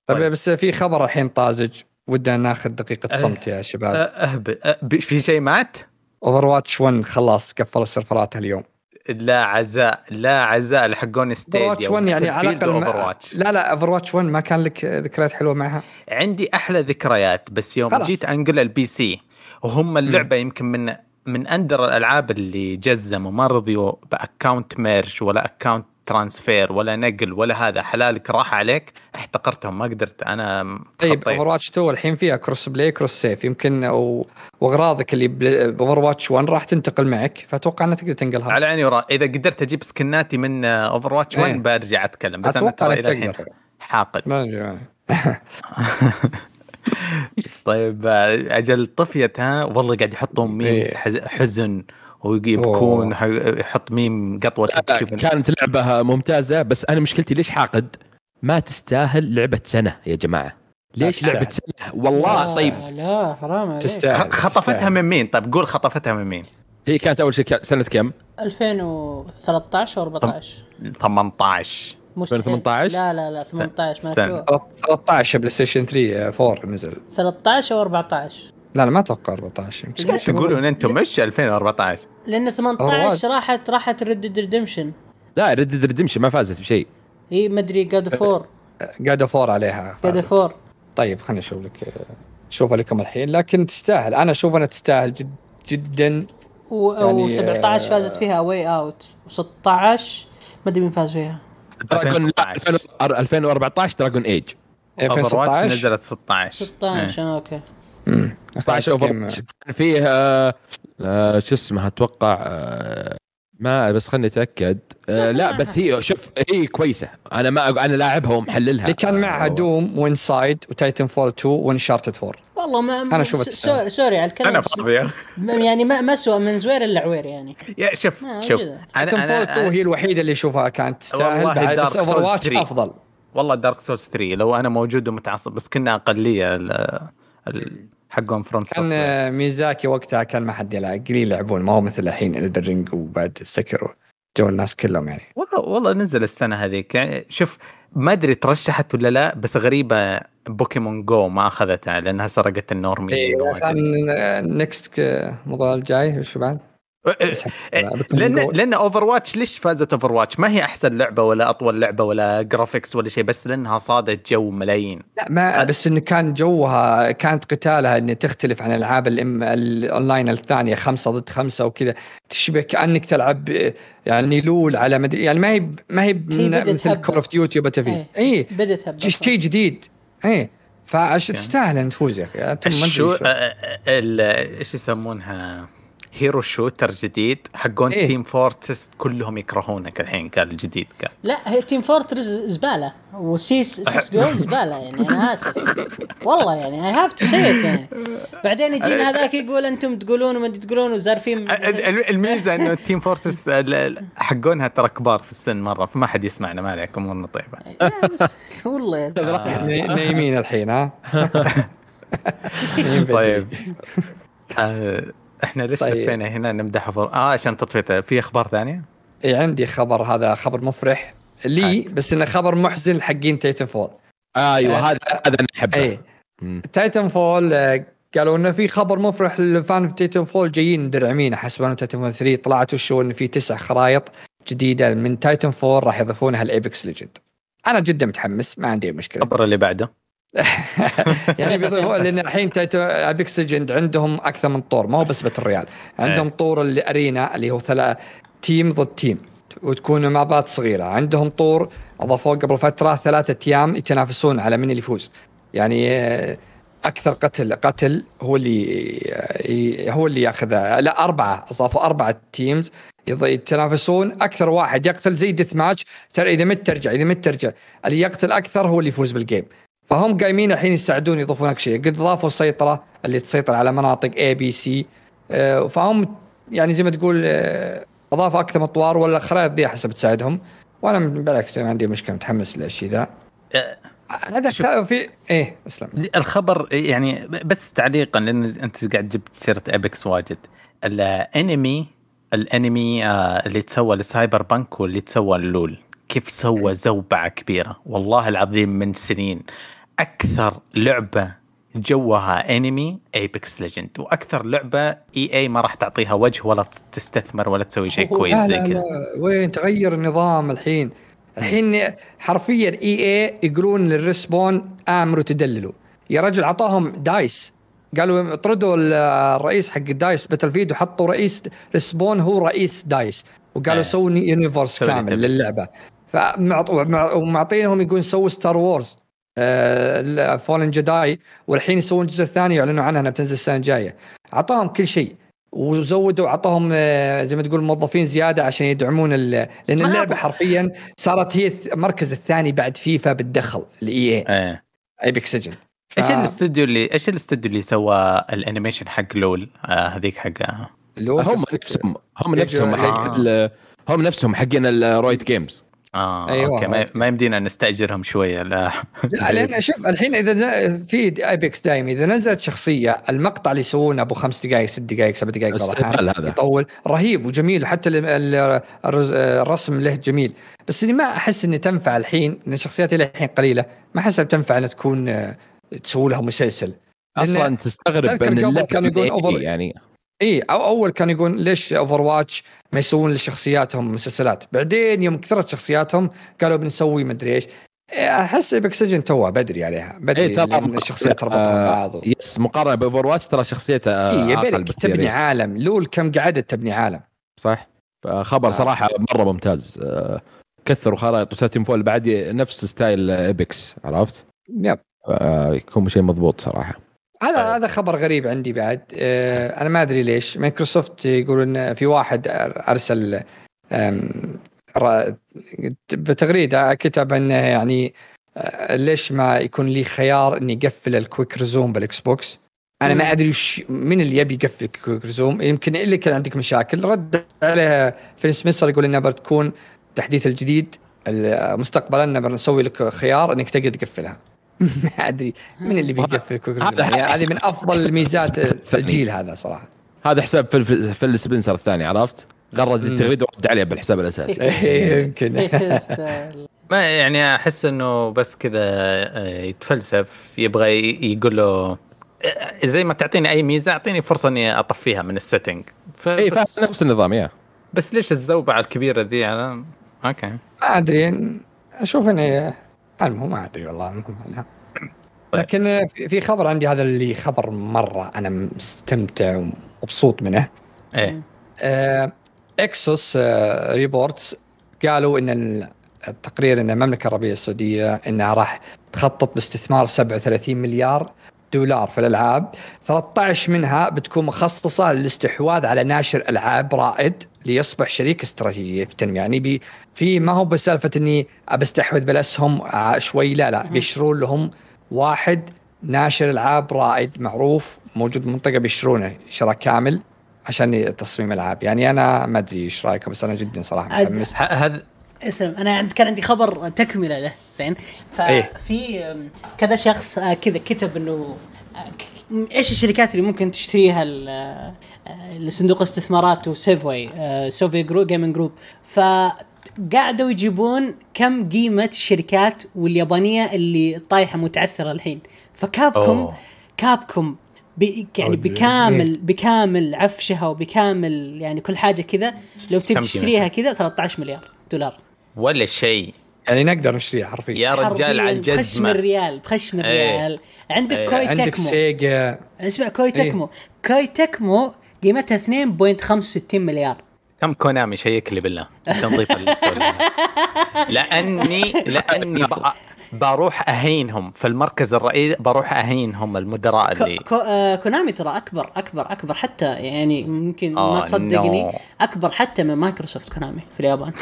طيب طيب. بس في خبر الحين طازج ودنا ناخذ دقيقة صمت يا شباب أه، ب- في شيء مات؟ Overwatch 1 خلاص قفل السيرفرات اليوم. لا عزاء لا عزاء لحقون Over Stadia Watch 1 يعني على الأقل Over ما- لا لا Overwatch 1 ما كان لك ذكريات حلوة معها. عندي أحلى ذكريات بس يوم خلاص. جيت أنقل ال PC وهم اللعبة يمكن من من أندر الألعاب اللي جزموا ما رضيوا ب account merge ولا account transfer ولا نقل ولا هذا حلالك راح عليك. احتقرتهم ما قدرت. أنا طيب. Over Watch 2 الحين فيها cross play cross save يمكن و- واغراضك اللي ب Overwatch 1 راح تنتقل معك فأتوقع انك تقدر تنقلها. على عيني ورا. إذا قدرت أجيب سكناتي من Overwatch 1 إيه. برجع أتكلم بس أنا ترى إلى الحين حاقد. ما. طيب آه، أجل طفيت ها؟ والله قاعد يحطون memes إيه. ويبكون ح- يحط ميم قطوة. كانت لعبة ممتازة بس أنا مشكلتي ليش حاقد؟ ما تستاهل لعبة سنة يا جماعة ليش. لعبة سنة؟ والله لا، طيب لا حرام عليك تستاهل خطفتها تستاهل. من مين طيب قول خطفتها من مين هي كانت أول شيء سنة كم؟ 2013 أو 14 18 مستحيل 2018 لا لا لا 18 ما استنى. أتوقع. 13 PlayStation 3 4 نزل 13 أو 14 لا لا ما أتوقع 14 إيش قاعد تقولون؟ أنتم مش 2014 لأن 18 راحت راحت Red Redemption لا Red Redemption ما فازت بشيء. هي مدري جاد فور قاعد فور عليها جاد فور طيب خليني أشوف لك اشوفها لكم الحين لكن تستاهل. أنا أشوف أنها تستاهل جد جدا. يعني، و17 آه، فازت فيها واي اوت و16 ما أدري مين فاز فيها. دراجون لا 2016. 2014 دراجون ايج اوفر واتش 2016 نزلت 16 16 آه، أوكي. امم 16 اوفر كان فيه آه، آه، شو اسمها أتوقع آه، ما بس خلني أتأكد. آه، لا بس هي شوف هي كويسة. أنا ما أنا لاعبها ومحللها. اللي كان معها آه، Doom و Inside و Titanfall 2 و Uncharted 4 والله ما س- تستاهل. sorry sorry على الكلام أنا فاضي. يعني ما ما اسوء من زوير إلا عوير يعني. يا شوف شوف. أنا Titanfall 2 أنا هي الوحيدة اللي أشوفها كانت تستاهل والله بعد بس Overwatch 3. أفضل. والله Dark Souls 3 لو أنا موجود ومتعصب بس كنا أقلية ال- ال- حقهم From كان ميازاكي وقتها كان ما حد يلعب قليل يلعبون ما هو مثل الحين Elden Ring وبعد سكروا جو الناس كلهم يعني. والله والله نزل السنة هذيك يعني شوف ما أدري ترشحت ولا لا بس غريبة Pokemon Go ما أخذتها لأنها سرقت ال normie next الموضوع الجاي وش بعد؟ Pokemon لأن. لأن Overwatch ليش فازت Overwatch؟ ما هي أحسن لعبة ولا أطول لعبة ولا graphics ولا شيء بس لأنها صادت جو ملايين. لا ما بس انه كان جوها كانت قتالها انه تختلف عن العاب الأونلاين الثانية خمسة ضد خمسة وكذا. تشبه كأنك تلعب يعني LoL على مدري يعني ما هي ما هي مثل. Call of Duty و Battle إيه. اي بدت شيء جديد. اي فعشان تستاهل أن تفوز يا أخي. إيش يسمونها؟ hero shooter جديد حقون إيه. Team Fortress كلهم يكرهونك الحين قال الجديد قال لا هي Team Fortress زبالة. وسيس سيس جو زبالة يعني أنا آسف. والله يعني I have to say يعني. بعدين يجينا هذاك يقول أنتم تقولون وما تقولون وزارفين. ال- ال- الميزة إنه ال Team Fortress حقونها ترى كبار في السن مرة فما حد يسمعنا ما عليكم امورنا طيبة. والله. نا- نايمين الحين ها. طيب. آه، إحنا ليش طيب. لفينا هنا نمدح فور... آه عشان تطفيته. في أخبار ثانية؟ إيه عندي خبر. هذا خبر مفرح لي بس إنه خبر محزن حقين Titanfall أيوه آه، هذا هذا أنا أحبه. إي. Titanfall آه، قالوا إنه في خبر مفرح لل fan في Titanfall جايين مدرعمين حسب Titanfall 3 طلعت وشو انه في تسع خرائط جديدة من Titanfall راح يضيفونها ال Apex Legends. أنا جدا متحمس ما عندي مشكلة. الخبر اللي بعده. يعني بيضيفوا لأن الحين Apex Legends عندهم أكثر من طور ما هو بس battle royale. عندهم طور ال arena اللي هو ثلاث team ضد team وتكونوا مع بعض صغيرة. عندهم طور أضافوه قبل فترة ثلاثة أيام يتنافسون على من اللي يفوز. يعني آه، أكثر قتل قتل هو اللي آه، هو اللي ياخذها لا أربعة أضافوا أربعة teams يتنافسون. أكثر واحد يقتل زي deathmatch ترى إذا مت ترجع إذا مت ترجع اللي يقتل أكثر هو اللي يفوز بال game فهم قايمين الحين يساعدون يضيفون لك شيء. قد ضافوا السيطره اللي تسيطر على مناطق A B C فهم يعني زي ما تقول آه، أضافوا أكثر من اطوار ولا الخرائط دي حسب تساعدهم. وأنا بالعكس ما عندي مشكلة متحمس للشيء ذا. أه، هذا في إيه أسلم. الخبر يعني بس تعليقا لأن أنت قاعد جبت سيرة Apex واجد. الأنمي الأنمي آه، اللي تسوى ل Cyberpunk واللي تسوى LoL. كيف سوى زوبعة كبيرة. والله العظيم من سنين. أكثر لعبة جوها انمي Apex Legends وأكثر لعبة EA ما راح تعطيها وجه ولا تستثمر ولا تسوي شيء كويس زي كذا. وين تغير النظام الحين؟ الحين حرفيا EA يقولون لل Respawn آمروا تدللوا. يا رجل عطاهم DICE. قالوا اطردوا ال- الرئيس حق DICE Battlefield وحطوا رئيس Respawn هو رئيس DICE. وقالوا إيه. سووا universe كامل. للعبة. فمعط- ومع- ومعطينهم يقول سووا Star Wars Fallen Jedi والحين يسوون الجزء الثاني يعلنوا عنها إنها بتنزل السنة الجاية. اعطاهم كل شيء وزودوا اعطاهم آه، زي ما تقول موظفين زيادة عشان يدعمون ال- لأن اللعبة حرفيا صارت هي المركز الثاني بعد فيفا بالدخل ال EA إيه. ايبك سجن إيش الاستوديو اللي إيش الاستوديو اللي سوى ال animation حق LoL؟ آه هذيك حق هم نفسهم هم نفسهم حق هم نفسهم حقين ال Riot Games آه أيوة. أوكي ما, ما يمدينا نستأجرهم شوية لا لا لأن شوف الحين إذا ن- في Apex دايم إذا نزلت شخصية المقطع اللي يسوونه أبو خمس دقائق ست دقائق سبع دقائق هذا. يطول رهيب وجميل وحتى الرسم له جميل بس اللي ما أحس انه تنفع الحين لأن الشخصيات اللي الحين قليلة ما أحس تنفع إنها تكون آه، تسوي لها مسلسل أصلا تستغرب إن قبل اللعبة كانوا يقولون يعني EA أو أول كان يقول ليش Overwatch ما يسوون لشخصياتهم مسلسلات. بعدين يوم كثرت شخصياتهم قالوا بنسوي مدري إيش. إيه، أحس ايبك سجن توه بدري عليها بدري ترى لأن الشخصيات تربطها آه، ببعض yes مقارنة ب Overwatch ترى شخصيته آه، اي تبني إيه. عالم. LoL كم قعدت تبني عالم. صح. فخبر آه. صراحة مرة ممتاز. آه، كثروا خرائط. و Titanfall بعد نفس style Apex عرفت؟ yep. آه، يكون شيء مضبوط صراحة. هذا طيب. هذا خبر غريب عندي بعد. آه أنا ما أدري ليش. مايكروسوفت يقولون في واحد أرسل بتغريده كتب انه يعني آه، ليش ما يكون لي خيار إني اقفل ال quick resume بال Xbox أنا ما أدري وش من اللي يبي يقفل ال quick resume. يمكن اللي كان عندك مشاكل. رد عليه فيل سميثر يقول إنها بتكون التحديث الجديد ال- مستقبلا بنسوي لك خيار إنك تقدر تقفلها. ما ادري. من اللي بيقفل هذا يعني هذه من أفضل ميزات. الجيل هذا صراحة. هذا حساب Phil Phil Spencer الثاني عرفت؟ غرد. التغريده ورد عليه بالحساب الأساسي. إيه، يمكن. ما يعني أحس إنه بس كذا آه، يتفلسف يبغى يقول له آه، زي ما تعطيني أي ميزة أعطيني فرصة إني أطفيها من ال setting اي نفس النظام يا. بس ليش الزوبعة الكبيرة ذي؟ أنا أوكي. ما أدري. أشوف انه المهم ما أدري والله المهم عنها. طيب. لكن في- خبر عندي هذا اللي خبر مرة أنا مستمتع ومبسوط منه إيه آه، Axios آه، reports قالوا إن ال- التقرير إن المملكة العربية السعودية إنها راح تخطط باستثمار 37 مليار دولار في الألعاب. 13 منها بتكون مخصصة للاستحواذ على ناشر ألعاب رائد ليصبح شريك استراتيجي في التنمية. يعني بي في ما هو بسالفة إني ابى استحوذ بالاسهم شوي لا لا. بيشترون لهم واحد ناشر ألعاب رائد معروف موجود بالمنطقة بيشترونه شراء كامل عشان تصميم ألعاب. يعني أنا ما أدري إيش رأيكم بس أنا جدا صراحة متحمس. هذا اسلم أنا عند كان عندي خبر تكملة له زين إيه. ففي أم، كذا شخص آه، كذا كتب إنه آه، إيش الشركات اللي ممكن تشتريها ال- آه، لصندوق استثمارات و Savvy Savvy Group Gaming Group فقعدوا يجيبون كم قيمة الشركات واليابانية اللي طايحة متعثرة الحين ف Capcom أوه. Capcom بي يعني. بكامل بكامل عفشها وبكامل يعني كل حاجة كذا لو تبي تشتريها كذا 13 مليار دولار ولا شيء. يعني نقدر نشتريها حرفيا. يا رجال على بخشم الجزمه الريال بخشم إيه. الريال. عندك إيه. Koei عندك Tecmo. Sega. اسمع Koei Tecmo. Koei Tecmo قيمتها 2.65 مليار. كم Konami check لي بالله. عشان نضيف لاني لأني ب- بروح أهينهم في المركز الرئيسي بروح أهينهم المدراء Ko اللي Ko آه Konami ترى أكبر أكبر أكبر حتى يعني ممكن آه، ما تصدقني no. أكبر حتى من Microsoft Konami في اليابان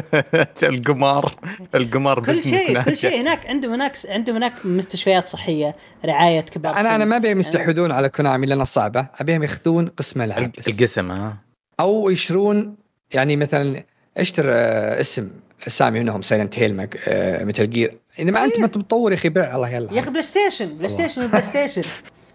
القمار القمار كل شيء كل. شيء هناك عندهم هناك عندهم هناك مستشفيات صحية رعاية كبار أنا أنا. ما أبيهم يستحوذون على Konami لأنها صعبة أبيهم ياخذون قسم العاب بس. القسم ها أو يشترون يعني مثلا اشتر آه، اسم أسامي منهم Silent Hill Metal Gear اذا ما انت ما أنت مطور يا أخي بيع الله يلا. يا أخي PlayStation PlayStation PlayStation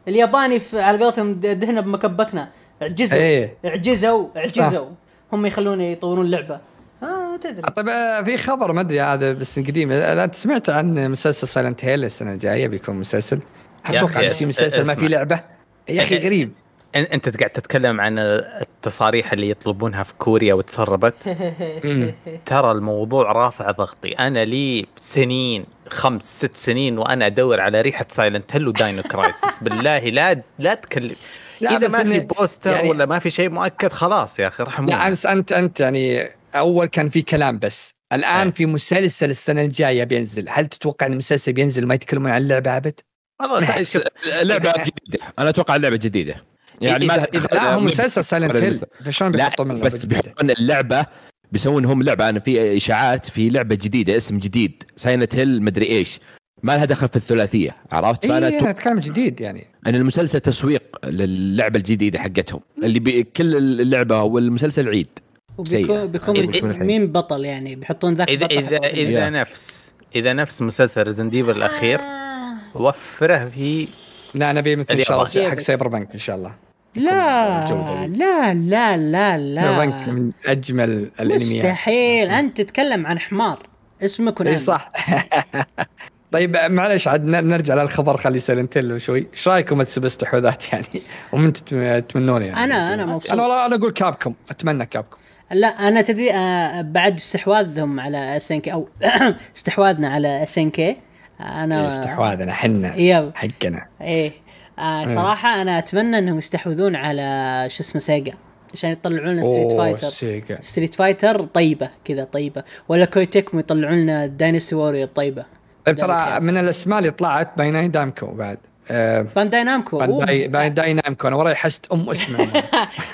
الياباني في على قولتهم دهنا بمكبتنا. عجزوا إيه. عجزوا عجزوا هم يخلونه يطورون اللعبه آه تدري. طيب آه، في خبر ما أدري هذا بس قديم. أنت سمعت عن مسلسل Silent Hill السنة الجاية؟ بيكون مسلسل. أتوقع بس مسلسل ما. في لعبة. يا أخي غريب. أن- أنت قاعد تتكلم عن التصاريح اللي يطلبونها في كوريا وتسربت. ترى الموضوع رافع ضغطي. أنا لي سنين خمس ست سنين وأنا أدور على ريحة Silent Hill و Dino Crisis بالله لا لا تكلم. لا، إذا ما في poster يعني- ولا ما في شيء مؤكد خلاص يا أخي رحمون لا بس انت أنت يعني أول كان في كلام بس. الآن إيه. في مسلسل السنة الجاية بينزل. هل تتوقع إن المسلسل بينزل ما يتكلمون عن اللعبة أبد؟ والله جديدة. أنا أتوقع لعبه جديدة. يعني ما إذا- لا هو مو- مسلسل Silent Hill. فشلون لا بيحطون منه بس؟ بيحطون اللعبة بيسوون هم لعبة أنا في إشاعات في لعبة جديدة اسم جديد Silent Hill مدري إيش ما لها دخل في الثلاثية عرفت فانا اي أنا أتوقع اتكلم جديد يعني إن المسلسل تسويق للعبة الجديدة حقتهم اللي بي كل اللعبة والمسلسل عيد وبيكون. بيكون بيكون مين بطل يعني بيحطون ذاك اذا بطل اذا. إذا. نفس إذا نفس مسلسل ريزن ديفل الأخير آه. وفره في لا نبي مثل ان شاء الله. حق سايبر بنك إن شاء الله لا. لا لا لا لا. من أجمل الأنميات. مستحيل. أنت تتكلم عن حمار. اسمه Konami اي صح. طيب معلش عاد نرجع للخبر خلي Silent Hill شوي. إيش رأيكم تسب استحواذات يعني ومن تتم- تتمنون يعني؟ أنا- أنا مبسوط. أنا والله أنا أقول Capcom أتمنى Capcom لا أنا تدري آه، بعد استحواذهم على SNK أو استحواذنا على SNK أنا استحواذنا حنا يب حقنا. إيه. آه صراحة أنا أتمنى إنهم يستحوذون على شو اسمه Sega عشان يطلعون لنا Street Fighter Sega. Street Fighter طيبة كذا طيبة ولا Koei Tecmo يطلعون لنا داينستي وورير طيبة طيب ترى. من الأسماء اللي طلعت Bandai Namco بعد آه، Bandai Namco. Bandai Bandai Namco أنا وراي حشت أم اسمه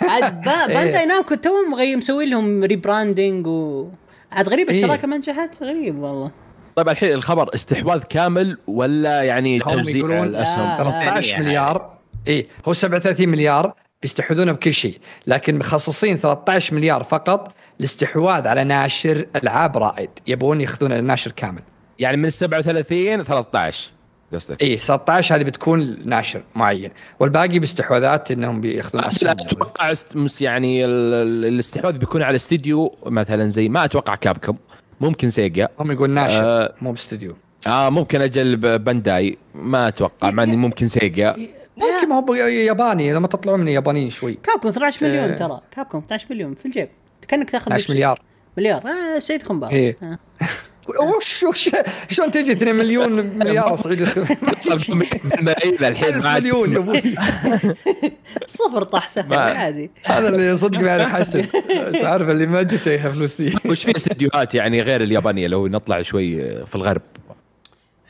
عاد إيه. Bandai Namco توهم مسوي لهم rebranding و عاد غريب إيه. الشراكة ما نجحت غريب والله طيب الحين الخبر استحواذ كامل ولا يعني توزيع الأسهم؟ لا. 13 ثانية. مليار. اي هو 37 مليار بيستحوذون بكل شيء لكن مخصصين 13 مليار فقط لاستحواذ على ناشر ألعاب رائد يبون ياخذون الناشر كامل. يعني من 37 13 قصدك؟ اي 16 هذه بتكون ناشر معين والباقي باستحواذات إنهم بياخذون لا أتوقع يعني ال- ال- الاستحواذ بيكون على استديو مثلا زي ما أتوقع Capcom ممكن Sega هم يقول ناشر آه. مو باستديو آه ممكن أجل Bandai ما أتوقع مع إني ممكن Sega ممكن ما هو ياباني لما تطلعون من اليابانيين شوي كابكم 12 مليون آه. ترى كابكم 12 مليون في الجيب كأنك تأخذ 12 بيبسي. مليار مليار آه سعيد خنبار إيه. آه. وش وش شلون تجي 2 مليون مليار ملايين الحين 1000 ما عاد- مليون يا أبوي. صفر طاح سهم ما- عادي. هذا اللي صدق ما يعرف حسب. تعرف اللي ما جته فلوس دي. وش في استديوهات يعني غير اليابانية لو نطلع شوي في الغرب؟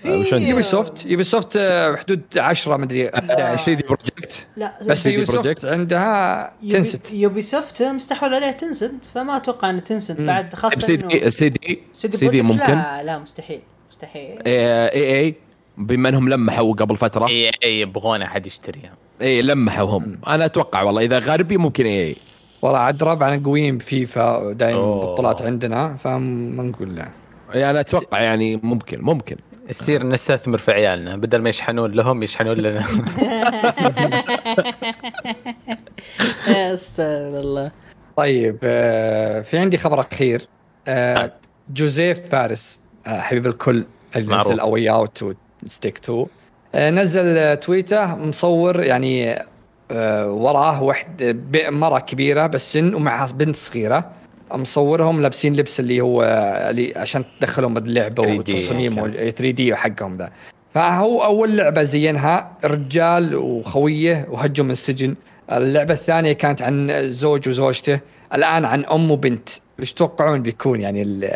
Ubisoft Ubisoft حدود 10 مدري 11 CD Projekt لا بس Ubisoft Projekt. عندها Tencent Ubisoft مستحوذ عليه Tencent فما أتوقع إن Tencent بعد خاصة سي دي سي دي سيدي سي دي ممكن. لا لا مستحيل مستحيل. اي اي بما إنهم لمحوا قبل فترة. اي اي يبغون أحد يشتريها. اي لمحوا هم أنا أتوقع والله إذا غربي ممكن اي والله عاد ربعنا قويين بفيفا دائما. بطولات عندنا فما نقول لا. اي أنا أتوقع يعني ممكن ممكن. يصير نستثمر في عيالنا بدل ما يشحنون لهم يشحنون لنا. استغفر الله طيب آه، في عندي خبر أخير. آه، جوزيف فارس آه، حبيب الكل اللي معروف. نزل اوي اوت وستيك 2 آه، نزل آه، تويتة مصور يعني آه، وراه واحد مرة كبيرة بالسن ومعها بنت صغيرة. مصورهم لابسين لبس اللي هو اللي عشان تدخلهم اللعبه 3D والتصميم. وال 3 دي حقهم ذا. فهو أول لعبة زينها رجال وخوية وهجوا من السجن. اللعبة الثانية كانت عن زوج وزوجته الآن عن أم وبنت. إيش تتوقعون بيكون؟ يعني ال-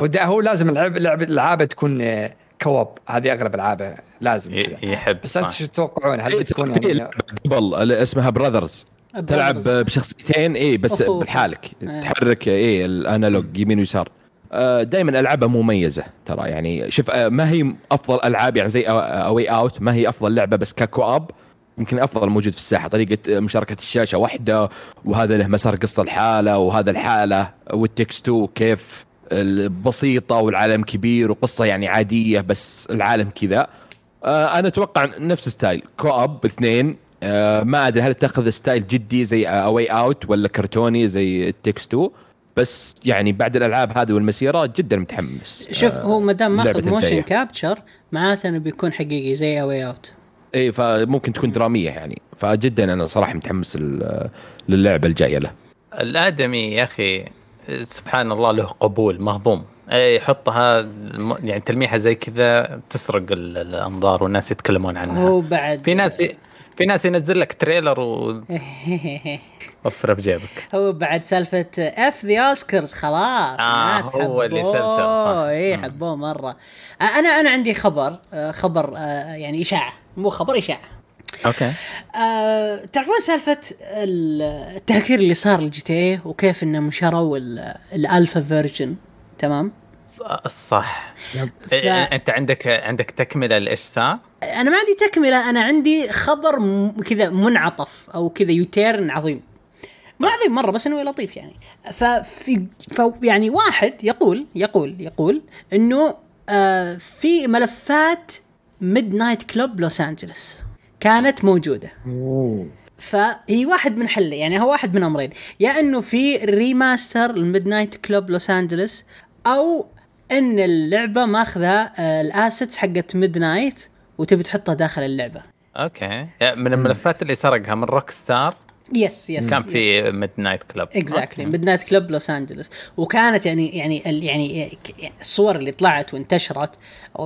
هو هو لازم اللعب لعبه العابه تكون كوب هذه أغلب العابه لازم كذا. يحب بس أنت. شو تتوقعون؟ هل بتكون يعني قبل اسمها براذرز تلعب بشخصيتين اي بس. بحالك آه. تحرك اي ال analog يمين ويسار. دائما العابها مميزة ترى يعني شوف آه، ما هي أفضل ألعاب يعني زي A Way Out ما هي أفضل لعبة بس ك co-op يمكن أفضل موجود في الساحة. طريقة مشاركة الشاشة واحدة وهذا له مسار قصة الحالة وهذا الحالة وال It Takes Two بسيطه والعالم كبير وقصة يعني عادية بس العالم كذا. آه، أنا أتوقع نفس style co-op اثنين آه، ما أدري هل تاخذ style جدي زي A Way Out ولا كرتوني زي It Takes 2 بس يعني بعد الألعاب هذه والمسيرة جدا متحمس. شوف هو ما دام ماخذ موشن. كابتشر معناته إنه بيكون حقيقي زي A Way Out اي إيه، فممكن تكون درامية يعني. فجدا أنا صراحة متحمس لل- للعبة الجاية له. الآدمي يا أخي سبحان الله له قبول مهضوم. إيه، يحطها يعني تلميحة زي كذا تسرق ال- الأنظار والناس يتكلمون عنها. هو بعد في ناس في ناس ينزل لك trailer ووفره بجيبك. هو بعد سالفة F the Oscars خلاص آه، الناس هو اللي سلسل، اي. حبوه مرة. آه، أنا أنا عندي خبر آه، خبر آه، يعني إشاعة. مو خبر إشاعة. okay. آه، تعرفون سالفة ال- التهكير اللي صار لل GTA وكيف انهم شروا ال- ال alpha version؟ تمام؟ صح. ف- إيه، أنت عندك عندك تكملة لإيش صار؟ أنا ما عندي تكملة أنا عندي خبر م- كذا منعطف أو كذا U-turn عظيم. ما عظيم مرة بس إنه لطيف يعني. ففي ف يعني واحد يقول يقول يقول إنه آه في ملفات Midnight Club Los Angeles كانت موجودة. فهي واحد من حل يعني هو واحد من أمرين. يا إنه في remaster ال Midnight Club Los Angeles أو إن اللعبة ماخذة آه، ال assets حقت Midnight وتبي تحطها داخل اللعبة. أوكي. يعني من الملفات اللي سرقها من Rockstar yes yes كان في Midnight Club exactly Midnight Club Los Angeles وكانت يعني يعني ال- يعني ك- الصور اللي طلعت وانتشرت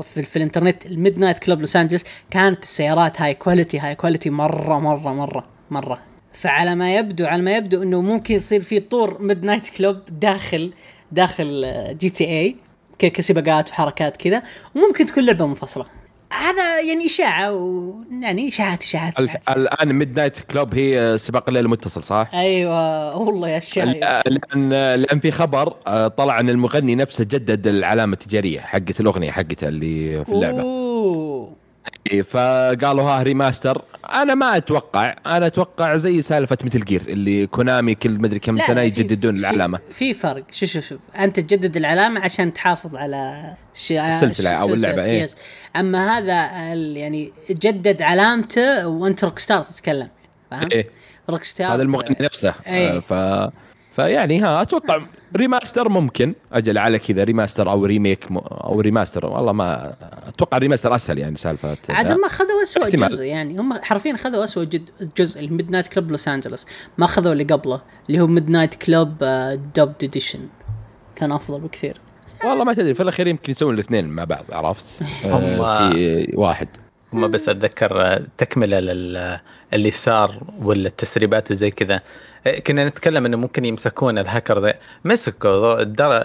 في, في الإنترنت ال Midnight Club Los Angeles كانت السيارات high quality high quality مرة مرة مرة مرة. فعلى ما يبدو على ما يبدو إنه ممكن يصير في طور Midnight Club داخل داخل GTA كسباقات وحركات كذا وممكن تكون لعبة منفصلة هذا يعني إشاعة ويعني إشاعات إشاعات, إشاعات. الآن Midnight Club هي سباق الليل المتصل صح؟ أيوه والله يا الشايب لأن لأن في خبر آه، طلع أن المغني نفسه جدد العلامة التجارية حقت الأغنية حقته اللي في اللعبة أوه. فقالوا ها remaster أنا ما أتوقع أنا أتوقع زي سالفة Metal Gear اللي Konami كل مدري كم سنة يجددون العلامة في فرق شوف شوف شوف أنت تجدد العلامة عشان تحافظ على ش... السلسلة أو سلسلة اللعبة، إيه. أما هذا. يعني جدد علامته وأنت Rockstar تتكلم فاهم؟ إيه. Rockstar هذا المغني نفسه إيه. آه، ف فيعني ها أتوقع remaster ممكن. أجل على كذا remaster أو remake أو remaster. والله ما أتوقع remaster أسهل يعني سالفة. عاد هم خذوا اسوء احتمال. جزء يعني. هم حرفيا خذوا اسوء جد جزء ال Midnight Club Los Angeles ما خذوا اللي قبله اللي هو Midnight Club DUB Edition كان أفضل بكثير. والله ما تدري في الأخير يمكن يسوون الاثنين مع بعض عرفت؟ آه، هم- في واحد. هم بس أتذكر آه، تكملة لل اللي صار ولا التسريبات وزي كذا. آه، كنا نتكلم إنه ممكن يمسكون الهاكر زي مسكوا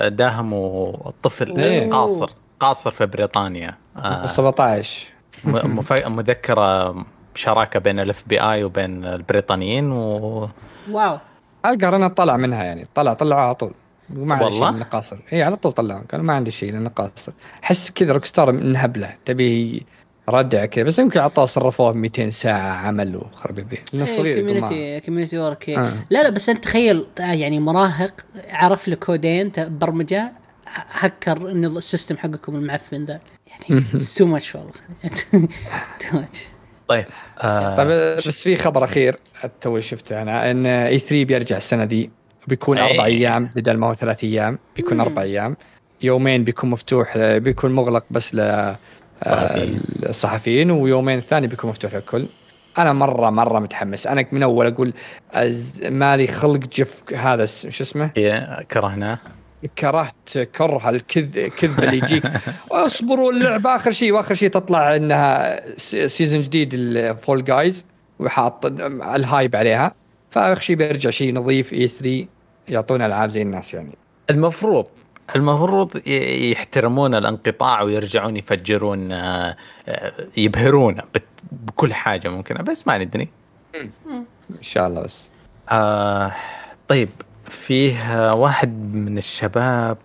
داهموا الطفل إيه. قاصر قاصر في بريطانيا. آه، 17 م- مف- مذكرة شراكة بين ال FBI وبين البريطانيين و wow. أقدر أنا طلع منها يعني طلع طلعوا على طول. وما عندي شيء؟ لأنه قاصر اي على طول طلعوا قالوا ما عندي شيء لأنه قاصر أحس كذا Rockstar منهبلة. تبي ردع كذا بس يمكن عطوه صرفوه 200 ساعة عمل وخرب البيت لأنه صغير كوميونتي كوميونتي ورك آه. لا لا بس أنت تخيل يعني مراهق عرف له كودين برمجة هكر ال system حقكم المعفن ذا يعني too much والله too much طيب آه طيب بس في خبر أخير توي شفته أنا إن E3 بيرجع السنة دي بيكون أي. أربع أيام بدل ما هو ثلاث أيام بيكون مم. أربع أيام يومين بيكون مفتوح بيكون مغلق بس ل. الصحفيين ويومين الثاني بيكون مفتوح للكل. أنا مرة مرة متحمس. أنا من أول أقول أز- مالي خلق Geoff هذا شو اسمه؟ هي كرهناه. كرهت كره الكذب كذب اللي يجيك. اصبروا اللعبة. آخر شيء وآخر شيء تطلع إنها season جديد ال Fall Guys وحاط ال hype عليها. فاخر شيء بيرجع شيء نظيف E3 يعطونا ألعاب زي الناس يعني. المفروض المفروض ي- يحترمون الانقطاع ويرجعون يفجرون آه، آه، يبهرونا بت- بكل حاجة ممكنة بس ما ندري. إن شاء الله بس. آه طيب فيه واحد من الشباب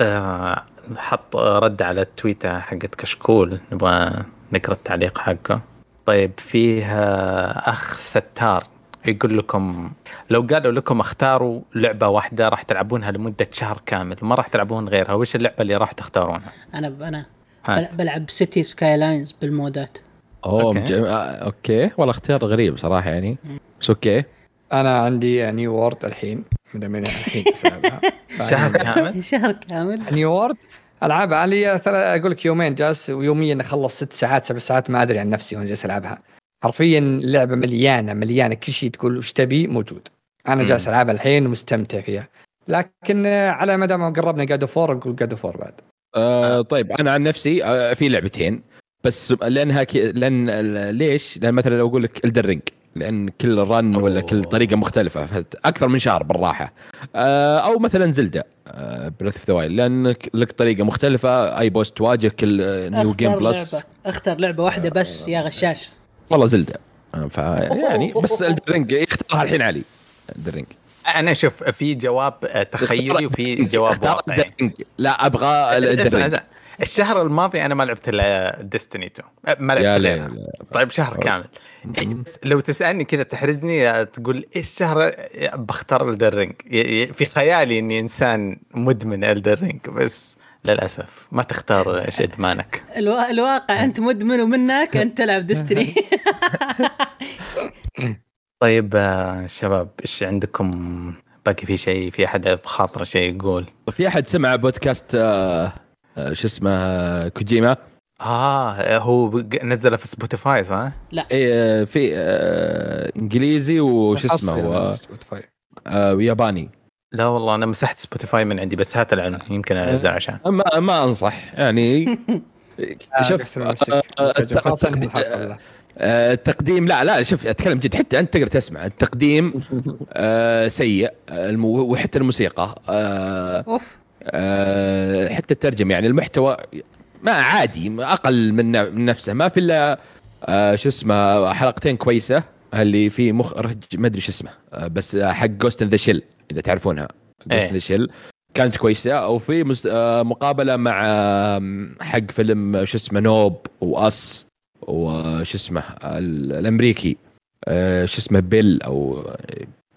آه حط رد على التويتر حقت كشكول نبغى نقرأ التعليق حقه. طيب فيه آه أخ ستار. يقول لكم لو قالوا لكم اختاروا لعبة واحدة راح تلعبونها لمدة شهر كامل وما راح تلعبون غيرها وش اللعبة اللي راح تختارونها؟ أنا ب- أنا هات. بل- بلعب Cities Skylines بالمودات أوه أوكي. مج... آه، أوكي والله اختيار غريب صراحة يعني بس أوكي أنا عندي New World الحين من الحين. شهر كامل؟ شهر كامل New World العاب ترى أقول لك يومين جالس ويوميا أخلص ست ساعات سبع ساعات ما أدري عن نفسي وأنا جالس ألعبها حرفيا اللعبة مليانة مليانة. كل شيء تقول وش تبي موجود. أنا مم. جالس العبها الحين ومستمتع فيها. لكن آه، على ما دام قربنا God of أقول God of بعد. آه طيب أنا عن نفسي آه في لعبتين. بس لأنها كي... لأن ليش؟ لأن مثلا لو أقول لك Elden Ring لأن كل run ولا كل. طريقة مختلفة. أكثر من شهر بالراحة. آه أو مثلا Zelda Breath of the Wild لأن لك طريقة مختلفة. أي boss تواجه كل new game plus لعبة. أختار لعبة واحدة بس يا غشاش. والله Zelda آه، ف يعني بس Elden Ring يختارها الحين علي. Elden Ring أنا شوف في جواب آه، تخيلي وفي جواب واقعي. لا أبغى Elden أسمع Ring أسمع. الشهر الماضي أنا ما لعبت إلا Destiny 2 أه، ما لعبت لا غيرها. طيب شهر كامل. لو تسألني كذا تحرجني تقول إيش شهر بختار Elden Ring في خيالي إني إنسان مدمن Elden Ring بس للأسف. ما تختار إيش إدمانك. ألو... الواقع أنت مدمن ومنك أنت تلعب Destiny طيب آه، شباب إيش عندكم؟ باقي في شيء؟ في أحد بخاطره شيء يقول؟ في أحد سمع بودكاست آه آه شو اسمه كوجيما؟ آه هو بق- نزله في Spotify صح؟ إيه في آه إنجليزي وش اسمه على Spotify. آه وياباني. لا والله أنا مسحت Spotify من عندي بس هات العلم يمكن انزل عشان. ما ما أنصح يعني شوف. آه، انهي التقديم-. آه، لا لا شوف أتكلم جد حتى أنت تقدر تسمع. التقديم آه سيء آه، المو وحتى الموسيقى آه أوف. آه حتى الترجمة يعني المحتوى ما عادي أقل من من نفسه ما في إلا آه شو اسمه حلقتين كويسة اللي في مخرج ما أدري شو اسمه آه بس آه، حق Ghost in the Shell إذا تعرفونها. Ghost إيه. كانت كويسة. أو في مست... آه مقابلة مع آه حق فيلم آه، شو اسمه Nope و Us وش اسمه ال- الأمريكي. آه شو اسمه Peele أو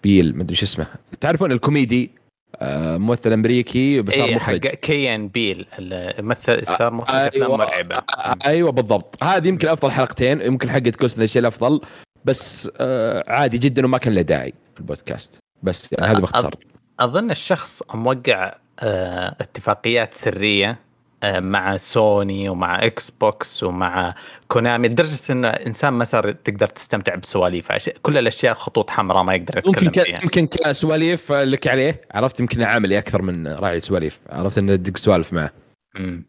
Peele ما أدري شو اسمه. تعرفون الكوميدي؟ آه ممثل أمريكي بس صار اي مخرج. حق Key and Peele الممثل صار مخرج أفلام أيوة. مرعبة. آه، أيوه بالضبط. هذه يمكن أفضل حلقتين. يمكن حقت Ghost أفضل. بس آه عادي جدا وما كان له داعي البودكاست. بس يعني هذا باختصار. أظن الشخص موقع آه، اتفاقيات سرية آه، مع سوني ومع إكس بوكس ومع كونامي لدرجة إن إنسان ما صار تقدر تستمتع بسواليف عش- كل الأشياء خطوط حمراء ما يقدر ممكن يتكلم ك... فيها. يمكن كسواليف لك عليه. عرفت يمكن عاملي أكثر من راعي سواليف. عرفت إنه تدق سوالف معه. مم.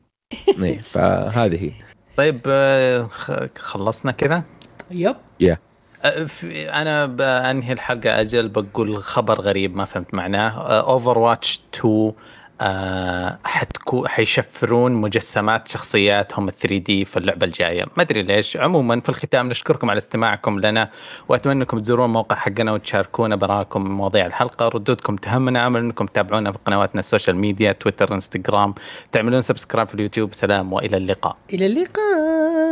إيه، فهذه هي. طيب آه، خ- خلصنا كذا؟ yep. يا في- أنا بأنهي الحلقة؟ أجل بقول خبر غريب ما فهمت معناه. Overwatch 2 آه حتكون حيشفرون مجسمات شخصياتهم ال 3D في اللعبة الجاية. ما أدري ليش. عموما في الختام نشكركم على استماعكم لنا وأتمنى أنكم تزورون الموقع حقنا وتشاركونا بآرائكم مواضيع الحلقة. ردودكم تهمنا أمل أنكم تتابعونا في قنواتنا ال social media تويتر إنستغرام. تعملون subscribe في اليوتيوب. سلام وإلى اللقاء. إلى اللقاء.